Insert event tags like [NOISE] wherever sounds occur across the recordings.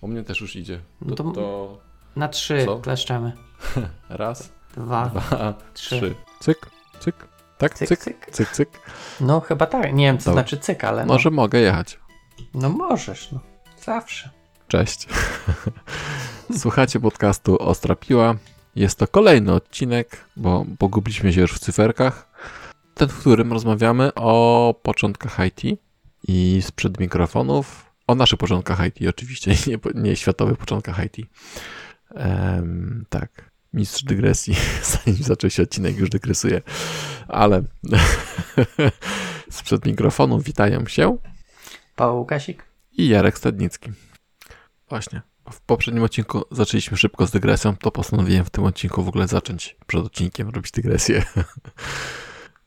U mnie też już idzie. No To, to- to Na trzy Co? kleszczemy. [LAUGHS] raz, Dwa, dwa, trzy. trzy. Cyk, cyk. Tak, Cyk, cyk, cyk. cyk, cyk. No chyba tak. Nie wiem, co Dobra. znaczy cyk, ale no. Może mogę jechać. no możesz, no. Zawsze. Cześć. [LAUGHS] Słuchacie podcastu Ostra Piła. Jest to kolejny odcinek, bo pogubiliśmy się już w cyferkach. Ten, w którym rozmawiamy o początkach IT i sprzed mikrofonów. O naszych początkach IT oczywiście, [LAUGHS] nie, nie światowych początkach IT. Em, tak, mistrz dygresji, [LAUGHS] zanim zaczął się odcinek już dygresuje, ale [LAUGHS] sprzed mikrofonów witają się Paweł Łukasik? i Jarek Stadnicki. Właśnie. W poprzednim odcinku zaczęliśmy szybko z dygresją, to postanowiłem w tym odcinku w ogóle zacząć przed odcinkiem robić dygresję.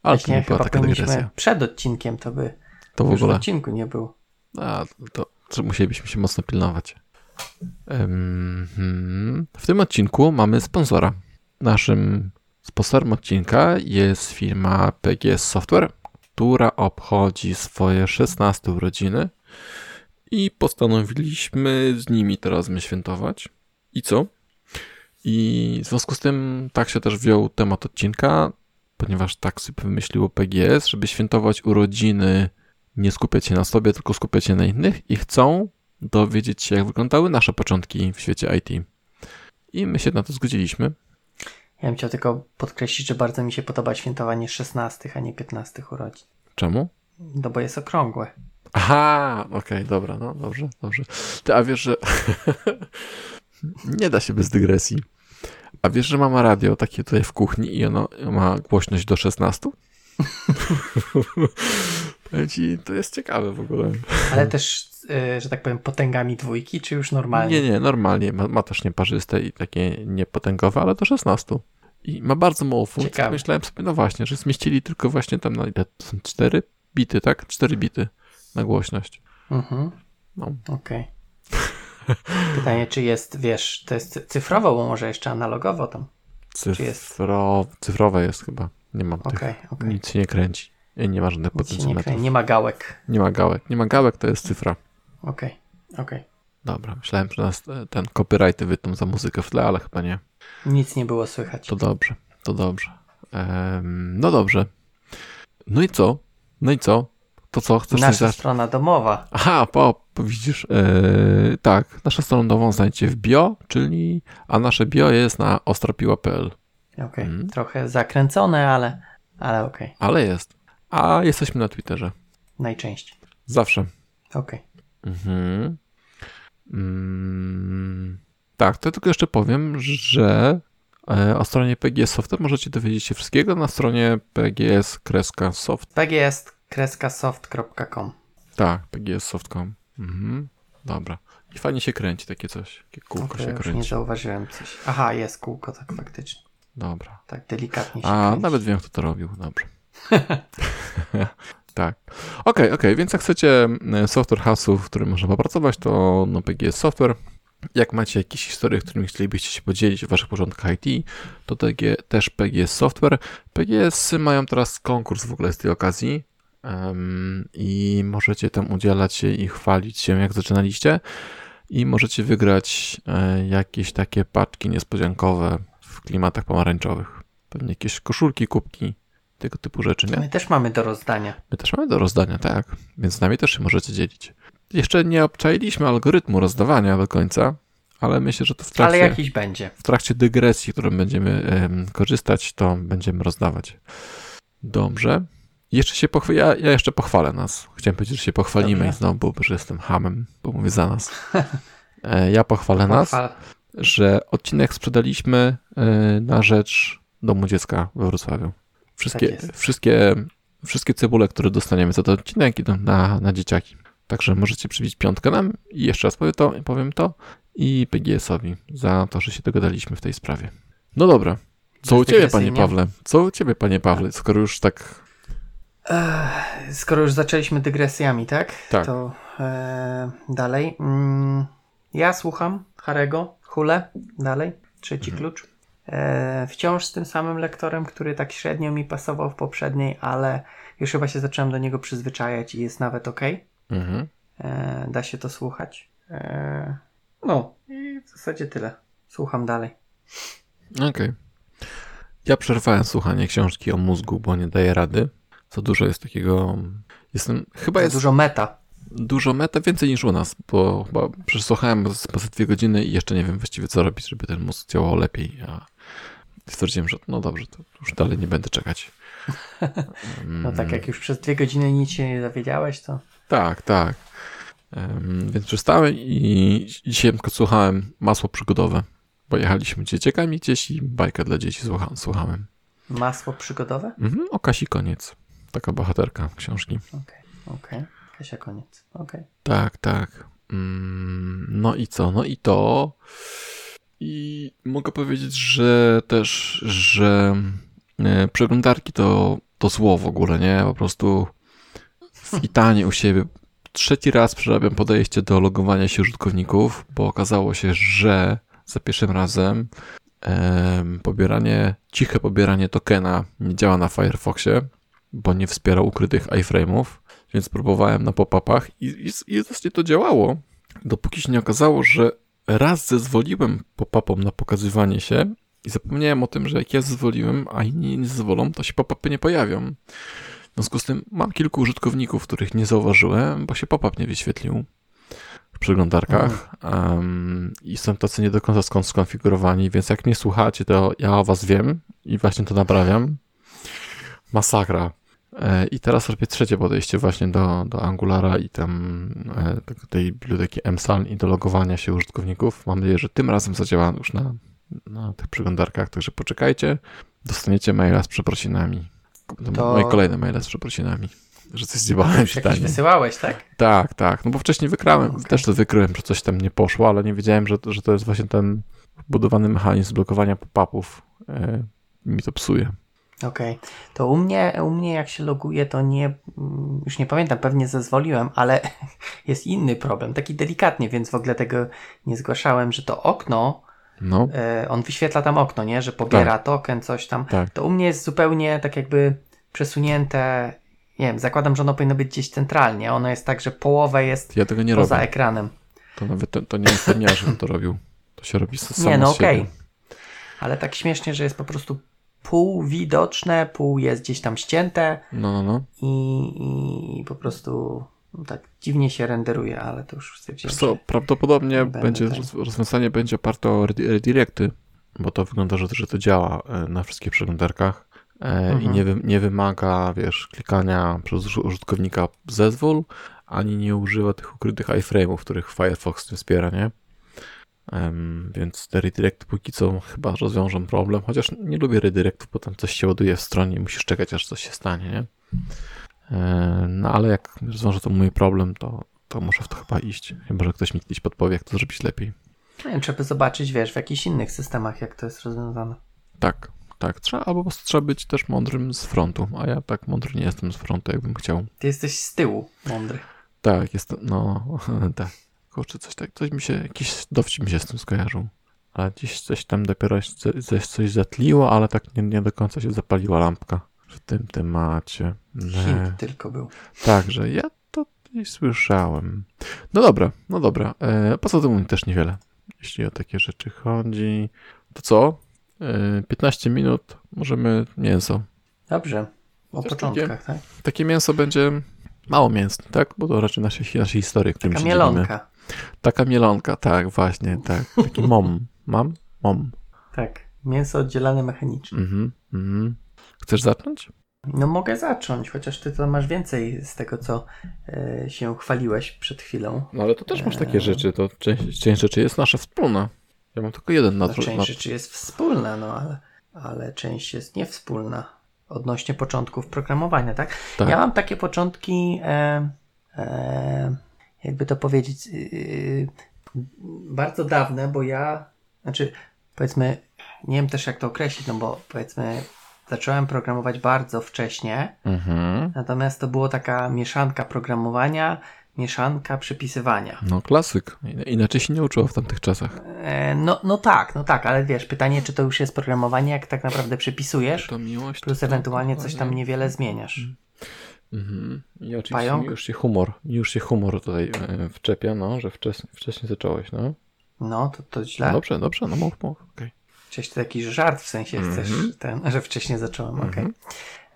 Ale to Właśnie nie była taka dygresja. przed odcinkiem to by To w już w ogóle. odcinku nie było. A, to, to musielibyśmy się mocno pilnować. Hmm. W tym odcinku mamy sponsora. Naszym sponsorem odcinka jest firma PGS Software, która obchodzi swoje 16 urodziny i postanowiliśmy z nimi teraz my świętować. I co? I w związku z tym tak się też wziął temat odcinka, ponieważ tak sobie wymyśliło PGS, żeby świętować urodziny nie skupiać się na sobie, tylko skupiać się na innych i chcą dowiedzieć się, jak wyglądały nasze początki w świecie IT. I my się na to zgodziliśmy. Ja bym chciał tylko podkreślić, że bardzo mi się podoba świętowanie 16, a nie 15 urodzin. Czemu? No bo jest okrągłe. Aha, okej, dobra, no dobrze, dobrze. Ty, a wiesz, że [LAUGHS] nie da się bez dygresji. A wiesz, że mama radio takie tutaj w kuchni i ono ma głośność do 16? [LAUGHS] Ci, to jest ciekawe w ogóle. Ale też, y, że tak powiem, potęgami dwójki, czy już normalnie? Nie, nie, normalnie. Ma, ma też nieparzyste i takie niepotęgowe, ale do 16. I ma bardzo mało funkcji. Ciekawe. Myślałem sobie, no właśnie, że zmieścili tylko właśnie tam na ile? To są 4 bity, tak? 4 bity na głośność. Mhm, No. okej. [LAUGHS] Pytanie, czy jest, wiesz, to jest cyfrowo, bo może jeszcze analogowo tam. Czy jest? Cyfro, cyfrowe jest chyba. Nie mam tych. Okej, okej. Nic się nie kręci. Nie ma żadnych potencjometrów. nie ma gałek. Nie ma gałek. Nie ma gałek, to jest cyfra. Okej, okej. Dobra, myślałem, że nas e, ten copyrighty wytną za muzykę w tle, ale chyba nie. Nic nie było słychać. To dobrze, to dobrze. Em, no dobrze. No i co? No i co? To co? Chcesz Nasza zacząć? strona domowa. Aha, po, po widzisz, e, tak, naszą stroną nową znajdziecie w bio, czyli, a nasze bio jest na ostropiła.pl, Okej, Mhm. trochę zakręcone, ale, ale okej. ale jest. A jesteśmy na Twitterze. Najczęściej. Zawsze. Okej. Mhm. Mm, tak, to tylko jeszcze powiem, że e, o stronie PGS Software możecie dowiedzieć się wszystkiego na stronie pgs-soft. pgs-soft.com Tak, pgssoft.com. Mhm. Dobra. I fajnie się kręci takie coś. Takie kółko Okej, się już nie kręci. zauważyłem coś. Aha, jest kółko, tak faktycznie. Dobra. Tak delikatnie się A, kręci. nawet wiem, kto to robił. Dobrze. [LAUGHS] tak. Okej, okej, więc jak chcecie e, software house'u, w którym można popracować, to no PGS Software. Jak macie jakieś historie, którymi chcielibyście się podzielić w waszych początkach IT, to TG, też PGS Software. PGS mają teraz konkurs w ogóle z tej okazji em, i możecie tam udzielać się i chwalić się, jak zaczynaliście i możecie wygrać e, jakieś takie paczki niespodziankowe w klimatach pomarańczowych. Pewnie jakieś koszulki, kubki, tego typu rzeczy, nie? My też mamy do rozdania. My też mamy do rozdania, tak. Więc z nami też się możecie dzielić. Jeszcze nie obczailiśmy algorytmu rozdawania do końca, ale myślę, że to w Ale trakcie, jakiś będzie. w trakcie dygresji, którą będziemy em, korzystać, to będziemy rozdawać. Dobrze. Jeszcze się ja, ja jeszcze pochwalę nas. Chciałem powiedzieć, że się pochwalimy Dobrze. i znowu, że jestem hamem, bo mówię za nas. [LAUGHS] E, ja pochwalę nas Pochwal. że odcinek sprzedaliśmy y, na rzecz Domu Dziecka we Wrocławiu. Wszystkie, Tak wszystkie, wszystkie cebule, które dostaniemy za ten odcinek idą na, na dzieciaki. Także możecie przybić piątkę nam i jeszcze raz powiem to, powiem to i PGS-owi za to, że się dogadaliśmy w tej sprawie. No dobra. Co u ciebie, panie. Pawle? Co u ciebie, panie Pawle? Skoro już tak... Ech, skoro już zaczęliśmy dygresjami, tak? Tak. To e, dalej. Mm, ja słucham Harego, Hule, dalej. Trzeci Mhm. klucz. E, wciąż z tym samym lektorem, który tak średnio mi pasował w poprzedniej, ale już chyba się zacząłem do niego przyzwyczajać i jest nawet ok. Mhm. E, da się to słuchać. E, no zasadzie tyle. Słucham dalej. Okej. Okay. Ja przerwałem słuchanie książki o mózgu, bo nie daję rady. Co dużo jest takiego. Jestem. Chyba Za jest. dużo meta. Dużo meta, więcej niż u nas, bo chyba przesłuchałem z dwie godziny i jeszcze nie wiem właściwie co robić, żeby ten mózg działał lepiej. A stwierdziłem, że no dobrze, to już dalej nie będę czekać. [LAUGHS] No tak, jak już przez dwie godziny nic się nie dowiedziałeś, to. Tak, tak. Um, więc przestałem i dzisiaj słuchałem masło przygodowe. Pojechaliśmy dzieciakami gdzieś i bajkę dla dzieci słuchałem. Masło przygodowe? Mhm, o Kasi Koniec. Taka bohaterka książki. Okej, okay, okej. Okay. Koniec. Okay. Tak, tak. Mm, no i co? No i to. I mogę powiedzieć, że też, że e, przeglądarki to, to zło w ogóle, nie? Po prostu witanie u siebie. Trzeci raz przerabiam podejście do logowania się użytkowników, bo okazało się, że za pierwszym razem pobieranie, ciche pobieranie tokena nie działa na Firefoxie, bo nie wspiera ukrytych iframe'ów, więc próbowałem na pop-upach i, i, i właśnie to działało, dopóki się nie okazało, że raz zezwoliłem pop-upom na pokazywanie się i zapomniałem o tym, że jak ja zezwoliłem, a inni nie zezwolą, to się pop-upy nie pojawią. W związku z tym mam kilku użytkowników, których nie zauważyłem, bo się pop-up nie wyświetlił w przeglądarkach um, i są tacy nie do końca skąd skonfigurowani, więc jak mnie słuchacie, to ja o was wiem i właśnie to naprawiam. Masakra. E, I teraz robię trzecie podejście właśnie do, do Angulara i tam e, tej biblioteki MSAN i do logowania się użytkowników. Mam nadzieję, że tym razem zadziała już na, na tych przeglądarkach, także poczekajcie. Dostaniecie maila z przeprosinami. To... Moje kolejne maile z przeprosinami, że coś zjebałem [LAUGHS] pytanie. wysyłałeś, tak? Tak, tak. No bo wcześniej wykrałem, okay. też to wykryłem, że coś tam nie poszło, ale nie wiedziałem, że, że to jest właśnie ten budowany mechanizm blokowania pop-upów. E, mi to psuje. Okej. Okay. To u mnie, u mnie jak się loguje, to nie, już nie pamiętam, pewnie zezwoliłem, ale [LAUGHS] jest inny problem, taki delikatnie, więc w ogóle tego nie zgłaszałem, że to okno, no. E, on wyświetla tam okno, nie, że pobiera tak. token, coś tam. Tak. To u mnie jest zupełnie tak jakby przesunięte, nie wiem, zakładam, że ono powinno być gdzieś centralnie, ono jest tak, że połowa jest ja tego nie poza robię. ekranem. To nawet to, to nie jest żebym to robił. To się robi samo Nie, no okej. Okay. Ale tak śmiesznie, że jest po prostu pół widoczne, pół jest gdzieś tam ścięte. No, no, no. I, i po prostu no tak dziwnie się renderuje, ale to już stwierdziłem. Co, prawdopodobnie będzie rozwiązanie będzie oparte o redirecty, bo to wygląda, że, że to działa e, na wszystkich przeglądarkach mhm. i nie, nie wymaga, wiesz, klikania przez użytkownika zezwól, ani nie używa tych ukrytych iframe'ów, których Firefox nie wspiera, nie? Więc te redirecty póki co chyba rozwiążą problem, chociaż nie lubię redirectów, bo tam coś się ładuje w stronie i musisz czekać, aż coś się stanie, nie? No ale jak rozwiążę to mój problem, to, to muszę w to chyba iść. Chyba, że ktoś mi kiedyś podpowie, jak to zrobić lepiej. Trzeba zobaczyć, wiesz, w jakichś innych systemach, jak to jest rozwiązane. Tak, tak. Trzeba, albo po prostu trzeba być też mądrym z frontu, a ja tak mądry nie jestem z frontu, jakbym chciał. Ty jesteś z tyłu mądry. Tak, jestem, no, [LAUGHS] tak. Kurczę, coś tak, coś mi się, jakiś dowcip mi się z tym skojarzył. Ale gdzieś coś tam dopiero coś, coś zatliło, ale tak nie, nie do końca się zapaliła lampka w tym temacie. Hint tylko był. Także ja to nie słyszałem. No dobra, no dobra. E, poza tym też niewiele, jeśli o takie rzeczy chodzi. To co? E, 15 minut, możemy mięso. Dobrze. O początkach, takie, tak? Takie mięso będzie mało mięsne, tak? Bo to raczej naszej, naszej historii, którym Taka mielonka. Taka mielonka, tak, właśnie, tak. Taki mom. Mam? Mom. Tak. Mięso oddzielane mechanicznie. Mhm, mhm. Chcesz zacząć? No mogę zacząć, chociaż ty to masz więcej z tego, co e, się chwaliłeś przed chwilą. No ale to też masz takie e, rzeczy, to część, część rzeczy jest nasza wspólna. Ja mam tylko jeden na no, Część na... rzeczy jest wspólna, no ale, ale część jest niewspólna odnośnie początków programowania, tak? tak. Ja mam takie początki, e, e, jakby to powiedzieć, yy, bardzo dawne, bo ja, znaczy powiedzmy, nie wiem też jak to określić, no bo powiedzmy zacząłem programować bardzo wcześnie, mhm. natomiast to było taka mieszanka programowania, mieszanka przepisywania. No klasyk. Inaczej się nie uczyło w tamtych czasach. E, no, no tak, no tak, ale wiesz, pytanie, czy to już jest programowanie, jak tak naprawdę przepisujesz, to miłość, plus ewentualnie coś tam niewiele zmieniasz. Mhm. I oczywiście Pająk? już się humor, już się humor tutaj e, wczepia, no, że wcześniej, wcześniej zacząłeś, no. No, to, to źle. No dobrze, dobrze, no mów, mów, okej. Okay. Czyś to jakiś żart w sensie mm -hmm. chcesz, ten, [LAUGHS] że wcześniej zacząłem, mm -hmm. okej. Okay.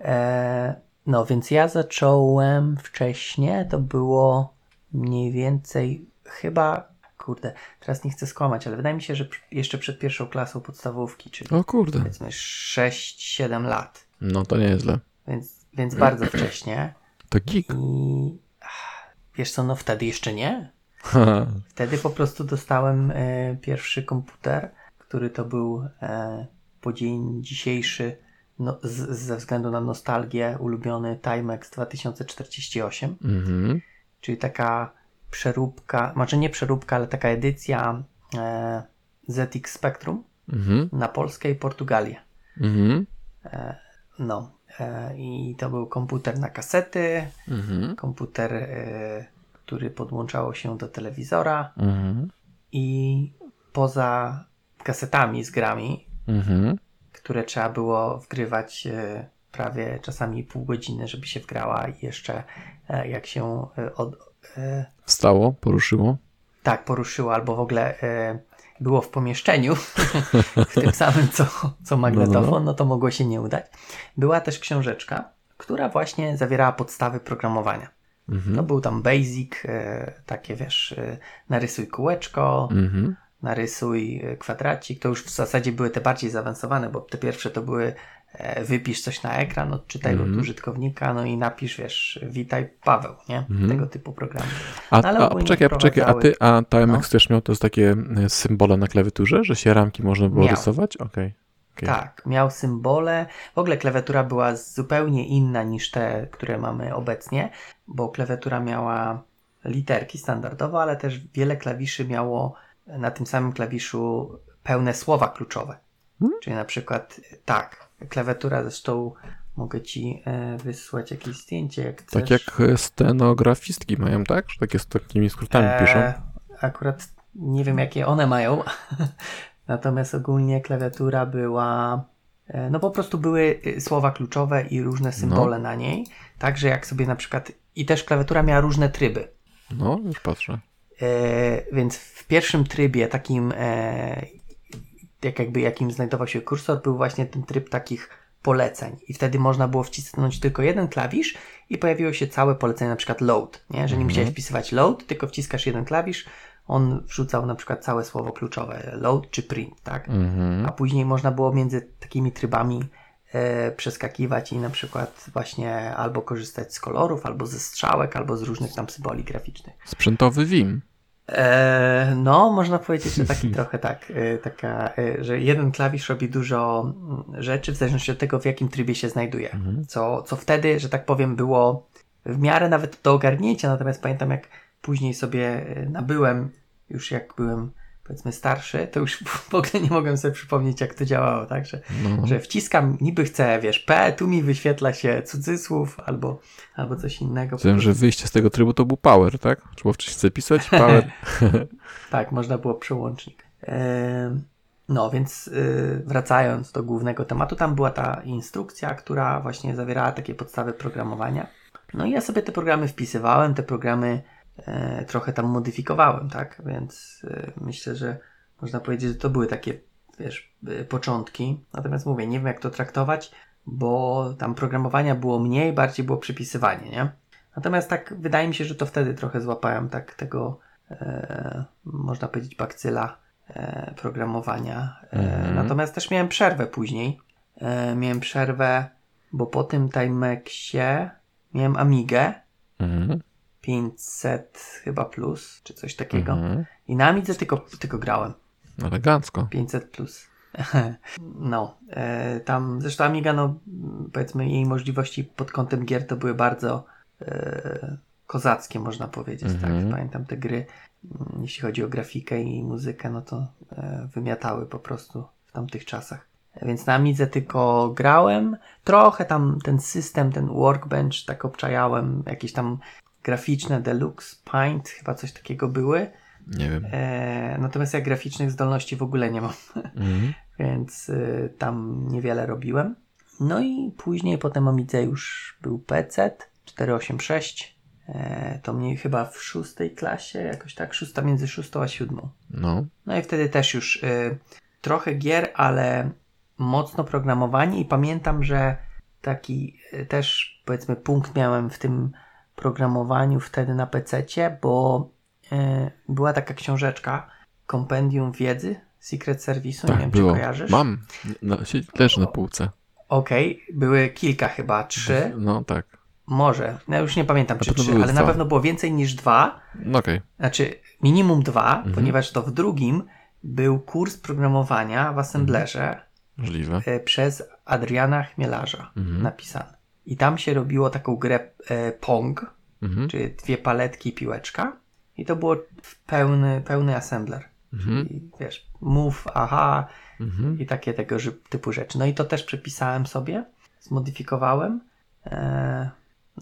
E, no, więc ja zacząłem wcześniej, to było mniej więcej chyba, kurde, teraz nie chcę skłamać, ale wydaje mi się, że jeszcze przed pierwszą klasą podstawówki, czyli o kurde. powiedzmy 6-7 lat. No to nie jest źle. Więc, więc bardzo wcześnie. To geek. I wiesz co, no wtedy jeszcze nie. Wtedy po prostu dostałem e, pierwszy komputer, który to był e, po dzień dzisiejszy no, z, ze względu na nostalgię ulubiony Timex 2048. Mhm. Czyli taka przeróbka, może nie przeróbka, ale taka edycja e, ZX Spectrum mhm. na Polskę i Portugalię. Mhm. E, no. E, I to był komputer na kasety, mhm. komputer, e, który podłączało się do telewizora mhm. i poza kasetami z grami, mhm. które trzeba było wgrywać e, prawie czasami pół godziny, żeby się wgrała i jeszcze jak się od, wstało, poruszyło. Tak, poruszyło albo w ogóle było w pomieszczeniu [LAUGHS] w tym samym co, co magnetofon, no, no, no to mogło się nie udać. Była też książeczka, która właśnie zawierała podstawy programowania. Mhm. No był tam basic, e, takie wiesz, e, narysuj kółeczko, mhm. narysuj e, kwadracik. To już w zasadzie były te bardziej zaawansowane, bo te pierwsze to były wypisz coś na ekran, odczytaj mm. od użytkownika, no i napisz, wiesz, witaj Paweł, nie? Mm. Tego typu programy. A, no, a poczekaj, poczekaj, a ty, a Timex no. też miał to takie e, symbole na klawiaturze, że się ramki można było miał. rysować? Okej. Okay. Okay. Tak, miał symbole. W ogóle klawiatura była zupełnie inna niż te, które mamy obecnie, bo klawiatura miała literki standardowo, ale też wiele klawiszy miało na tym samym klawiszu pełne słowa kluczowe. Hmm? Czyli na przykład tak, klawiatura zresztą mogę ci e, wysłać jakieś zdjęcie, jak chcesz. Tak jak stenografistki mają, tak? Że takie z takimi skrótami e, piszą? Akurat nie wiem, jakie one mają. [LAUGHS] Natomiast ogólnie klawiatura była. E, no po prostu były słowa kluczowe i różne symbole no. na niej. Także jak sobie na przykład. I też klawiatura miała różne tryby. No, już patrzę. E, więc w pierwszym trybie takim, e, jak jakby jakim znajdował się kursor, był właśnie ten tryb takich poleceń. I wtedy można było wcisnąć tylko jeden klawisz i pojawiło się całe polecenie, na przykład load, nie? że nie mhm. musiałeś wpisywać load, tylko wciskasz jeden klawisz, on wrzucał na przykład całe słowo kluczowe, load czy print, tak? Mhm. A później można było między takimi trybami e, przeskakiwać i na przykład właśnie albo korzystać z kolorów, albo ze strzałek, albo z różnych tam symboli graficznych. Sprzętowy Vim. E, no, można powiedzieć, że taki [LAUGHS] trochę tak, e, taka, e, że jeden klawisz robi dużo mm, rzeczy w zależności od tego, w jakim trybie się znajduje. Mhm. Co, co wtedy, że tak powiem, było w miarę nawet do ogarnięcia, natomiast pamiętam, jak później sobie nabyłem, już jak byłem powiedzmy starszy, to już [LAUGHS] w ogóle nie mogłem sobie przypomnieć, jak to działało, tak? Że, no. że wciskam, niby chcę, wiesz, P, tu mi wyświetla się cudzysłów albo, albo coś innego. Wiem, że wyjście z tego trybu to był power, tak? Trzeba wcześniej zapisać power. [LAUGHS] tak, można było przełącznik. No, więc y, wracając do głównego tematu, tam była ta instrukcja, która właśnie zawierała takie podstawy programowania. No i ja sobie te programy wpisywałem, te programy trochę tam modyfikowałem, tak? Więc e, myślę, że można powiedzieć, że to były takie, wiesz, e, początki. Natomiast mówię, nie wiem jak to traktować, bo tam programowania było mniej, bardziej było przypisywanie, nie? Natomiast tak, wydaje mi się, że to wtedy trochę złapałem tak tego, e, można powiedzieć, bakcyla e, programowania. E, mhm. Natomiast też miałem przerwę później. miałem przerwę, bo po tym Timexie miałem Amigę. Mhm. 500 chyba plus, czy coś takiego. Mhm. I na Amidze tylko, tylko grałem. Elegancko. 500 plus. [LAUGHS] No, e, tam zresztą Amiga, no powiedzmy jej możliwości pod kątem gier to były bardzo e, kozackie, można powiedzieć, tak? Mhm. Pamiętam te gry, mm, jeśli chodzi o grafikę i muzykę, no to e, wymiatały po prostu w tamtych czasach. Więc na Amidze tylko grałem, trochę tam ten system, ten workbench tak obczajałem, jakieś tam graficzne Deluxe, Paint, chyba coś takiego były. Nie wiem. E, natomiast ja graficznych zdolności w ogóle nie mam, mhm. [LAUGHS] więc y, tam niewiele robiłem. No i później po tym Amidze już był PC 486, E, to mnie chyba w szóstej klasie, jakoś tak, szósta między szóstą a siódmą. No. No i wtedy też już y, trochę gier, ale mocno programowanie i pamiętam, że taki y, też powiedzmy punkt miałem w tym programowaniu wtedy na PC-cie, bo y, była taka książeczka Kompendium Wiedzy Secret Service'u, tak, nie wiem było. czy kojarzysz. Mam, no, leży na półce. Okej, okay. były kilka chyba, trzy. No tak. Może, ja już nie pamiętam czy trzy, ale dwa. na pewno było więcej niż dwa. No. Okay. Znaczy minimum dwa, mhm. ponieważ to w drugim był kurs programowania w assemblerze mhm. Możliwe. E, przez Adriana Chmielarza mhm. napisany. I tam się robiło taką grę e, Pong, mhm. czyli dwie paletki i piłeczka. I to było pełny, pełny assembler. Mhm. I, wiesz, move, aha mhm. i takie tego typu rzeczy. No i to też przepisałem sobie, zmodyfikowałem. E,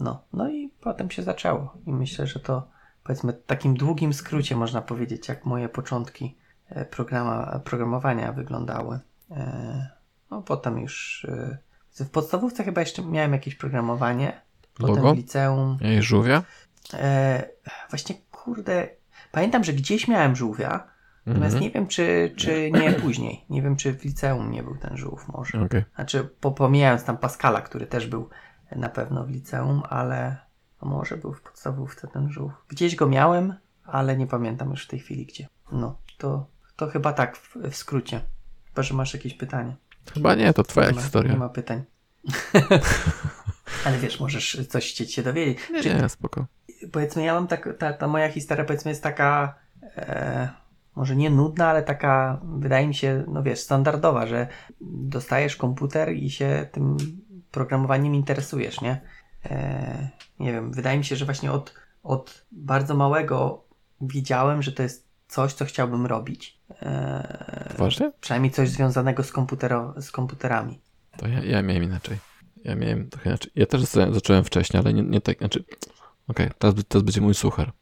no, no i potem się zaczęło. I myślę, że to powiedzmy w takim długim skrócie można powiedzieć, jak moje początki e, programa, programowania wyglądały. E, no potem już e, w podstawówce chyba jeszcze miałem jakieś programowanie. Potem Logo? w liceum. I żółwia? E, właśnie kurde, pamiętam, że gdzieś miałem żółwia, natomiast mhm. nie wiem, czy, czy nie [CLEARS THROAT] później. Nie wiem, czy w liceum nie był ten żółw może. Okay. Znaczy, pomijając tam Pascala, który też był na pewno w liceum, ale może był w podstawówce ten żółw. Gdzieś go miałem, ale nie pamiętam już w tej chwili gdzie. No, to, to chyba tak w, w skrócie. Chyba, że masz jakieś pytanie. Chyba nie, to twoja nie ma, historia. Nie ma pytań. [LAUGHS] ale wiesz, możesz coś chcieć się dowiedzieć. Nie, nie, spoko. Powiedzmy, ja mam tak, ta, ta moja historia powiedzmy jest taka e, może nie nudna, ale taka wydaje mi się, no wiesz, standardowa, że dostajesz komputer i się tym programowaniem interesujesz, nie? E, nie wiem, wydaje mi się, że właśnie od, od bardzo małego wiedziałem, że to jest coś, co chciałbym robić. E, Właśnie? Przynajmniej coś związanego z, komputero, z komputerami. To ja, ja miałem inaczej. Ja miałem trochę inaczej. Ja też zacząłem wcześniej, ale nie, nie tak, znaczy, okej, okay, teraz, teraz będzie mój suchar.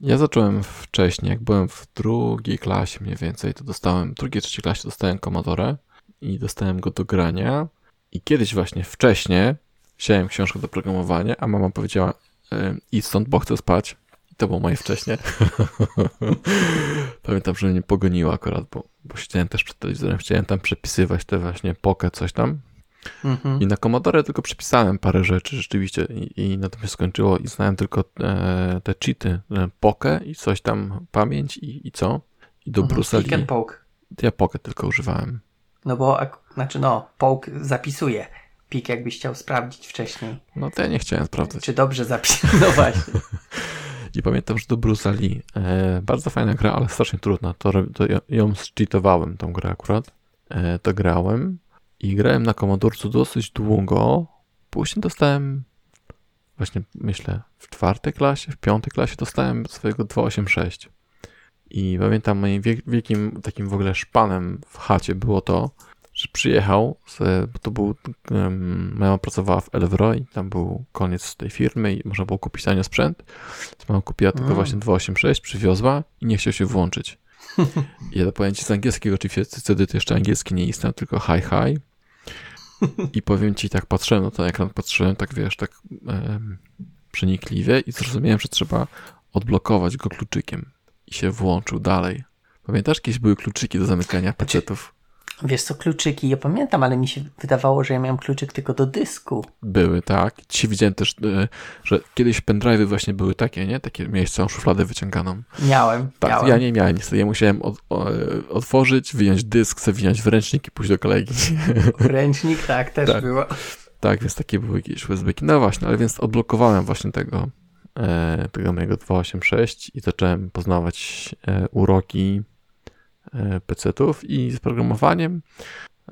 Ja zacząłem wcześniej, jak byłem w drugiej klasie mniej więcej, to dostałem, w drugiej, trzeciej klasie dostałem Commodore i dostałem go do grania i kiedyś właśnie wcześniej wziąłem książkę do programowania, a mama powiedziała y, idź stąd, bo chcę spać. To było moje wcześniej. [LAUGHS] Pamiętam, że mnie pogoniła akurat, bo, bo siedziałem też przed telewizorem, chciałem tam przepisywać te właśnie pokę, coś tam. Mhm. I na Commodore tylko przepisałem parę rzeczy rzeczywiście i, i na tym się skończyło i znałem tylko e, te cheaty, e, pokę i coś tam, pamięć i, i co. I do mhm. Bruce'a Lee. poke. Ja pokę tylko używałem. No bo, znaczy no, poke zapisuje. Pik jakbyś chciał sprawdzić wcześniej. No to ja nie chciałem sprawdzać. Czy dobrze zapisał? [LAUGHS] No właśnie. [LAUGHS] I pamiętam, że do Bruce'a Lee. E, bardzo fajna gra, ale strasznie trudna. To, to ją zcheatowałem, tą grę akurat. E, to grałem i grałem na Commodorcu dosyć długo. Później dostałem, właśnie myślę, w czwartej klasie, w piątej klasie dostałem swojego 286. I pamiętam moim wielkim takim w ogóle szpanem w chacie było to, że przyjechał, z, bo to był, mama pracowała w Elwro i tam był koniec tej firmy i można było kupić tanio sprzęt. Więc mama kupiła tylko mm. właśnie 286, przywiozła i nie chciał się włączyć. I [LAUGHS] ja powiem ci z angielskiego, oczywiście wtedy to jeszcze angielski nie istniał, tylko hi hi. I powiem ci, tak patrzyłem na ten ekran, patrzyłem tak, wiesz, tak um, przenikliwie i zrozumiałem, że trzeba odblokować go kluczykiem. I się włączył dalej. Pamiętasz, kiedyś były kluczyki do zamykania znaczy, pecetów? Wiesz co, kluczyki, ja pamiętam, ale mi się wydawało, że ja miałem kluczyk tylko do dysku. Były, tak. Dzisiaj widziałem też, e, że kiedyś pendrive'y właśnie były takie, nie? Takie miałeś całą szufladę wyciąganą. Miałem, Tak, miałem. ja nie miałem niestety. Ja musiałem od, o, otworzyć, wyjąć dysk, wyjąć w ręcznik i pójść do kolegi. [LAUGHS] Ręcznik, tak, też tak. było. Tak, więc takie były jakieś USB. No właśnie, ale więc odblokowałem właśnie tego, e, tego mojego 286 i zacząłem poznawać e, uroki E, PC-ów i z programowaniem.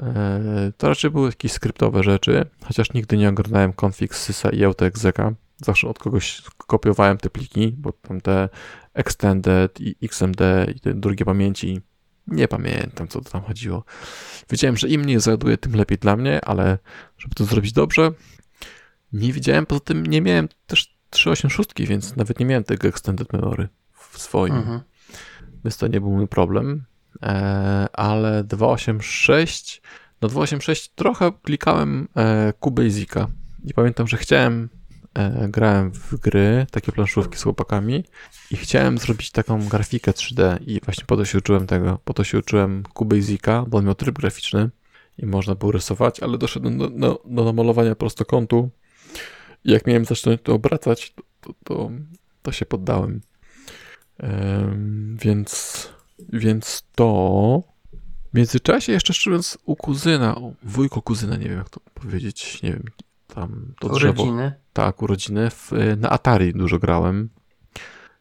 E, to raczej były jakieś skryptowe rzeczy, chociaż nigdy nie oglądałem config sysa i autoexeca. Zawsze od kogoś kopiowałem te pliki, bo tam te extended i XMD i te drugie pamięci nie pamiętam, co to tam chodziło. Wiedziałem, że im mniej załaduje, tym lepiej dla mnie, ale żeby to zrobić dobrze, nie widziałem. Poza tym nie miałem też 386, więc nawet nie miałem tego extended memory w swoim. Mhm. Więc to nie był mój problem. E, ale 286, no 286 trochę klikałem QBasica e, i pamiętam, że chciałem e, grałem w gry, takie planszówki z chłopakami i chciałem zrobić taką grafikę 3D i właśnie po to się uczyłem tego, po to się uczyłem QBasica, bo on miał tryb graficzny i można było rysować, ale doszedłem do, do, do namalowania prostokątu. I jak miałem zacząć to obracać, to, to, to się poddałem. więc, więc to w międzyczasie jeszcze szczerząc u kuzyna, u wujko kuzyna, nie wiem jak to powiedzieć, nie wiem, tam to urodziny. drzewo. Tak, urodziny. W, na Atari dużo grałem.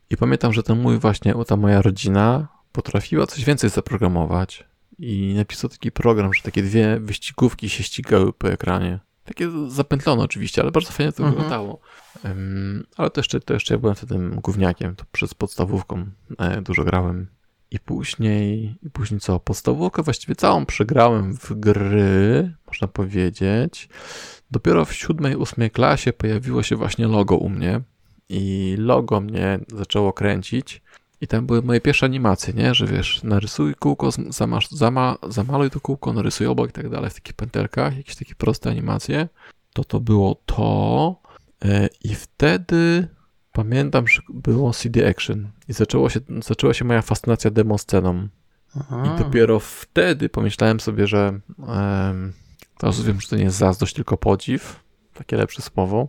I pamiętam, że ten mój właśnie, ta moja rodzina potrafiła coś więcej zaprogramować i napisał taki program, że takie dwie wyścigówki się ścigały po ekranie. Takie zapętlone oczywiście, ale bardzo fajnie to mhm. wyglądało. Um, ale to jeszcze, to jeszcze ja byłem wtedy gówniakiem, to przez podstawówką e, dużo grałem. I później, i później co? Podstawówkę właściwie całą przegrałem w gry, można powiedzieć. Dopiero w siódmej, ósmej klasie pojawiło się właśnie logo u mnie i logo mnie zaczęło kręcić. I tam były moje pierwsze animacje, nie? Że wiesz, narysuj kółko, zamasz, zama, zamaluj to kółko, narysuj obok i tak dalej w takich pętelkach, jakieś takie proste animacje. To to było to. E, I wtedy pamiętam, że było CD Action i zaczęło się, zaczęła się moja fascynacja demo sceną. Aha. I dopiero wtedy pomyślałem sobie, że um, teraz wiem, że to nie jest zazdrość, tylko podziw, takie lepsze słowo.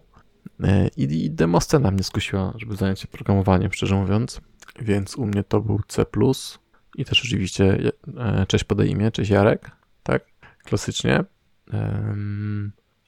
E, I, I demo scena mnie skusiła, żeby zająć się programowaniem, szczerze mówiąc. Więc u mnie to był C+. I też oczywiście e, cześć podaj imię, cześć Jarek, tak? Klasycznie.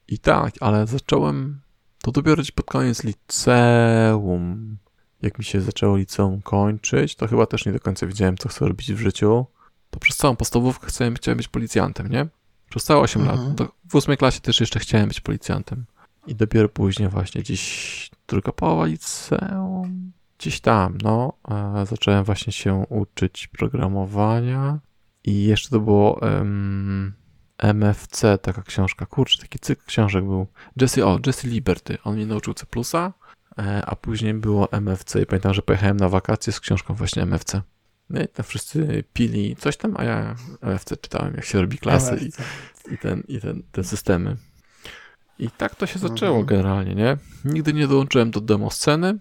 I tak, ale zacząłem to dopiero pod koniec liceum. Jak mi się zaczęło liceum kończyć, to chyba też nie do końca wiedziałem, co chcę robić w życiu. To przez całą podstawówkę chciałem, chciałem być policjantem, nie? Przez całe 8 mhm. lat. To w ósmej klasie też jeszcze chciałem być policjantem. I dopiero później właśnie gdzieś druga połowa liceum, gdzieś tam, no, e, zacząłem właśnie się uczyć programowania i jeszcze to było um, MFC, taka książka, kurczę, taki cykl książek był. Jesse, o, Jesse Liberty, on mnie nauczył C+, e, a później było MFC i pamiętam, że pojechałem na wakacje z książką właśnie MFC. No i tam wszyscy pili coś tam, a ja MFC czytałem, jak się robi klasy i, i, ten, i ten, te systemy. I tak to się zaczęło mhm. generalnie, nie? Nigdy nie dołączyłem do demo sceny,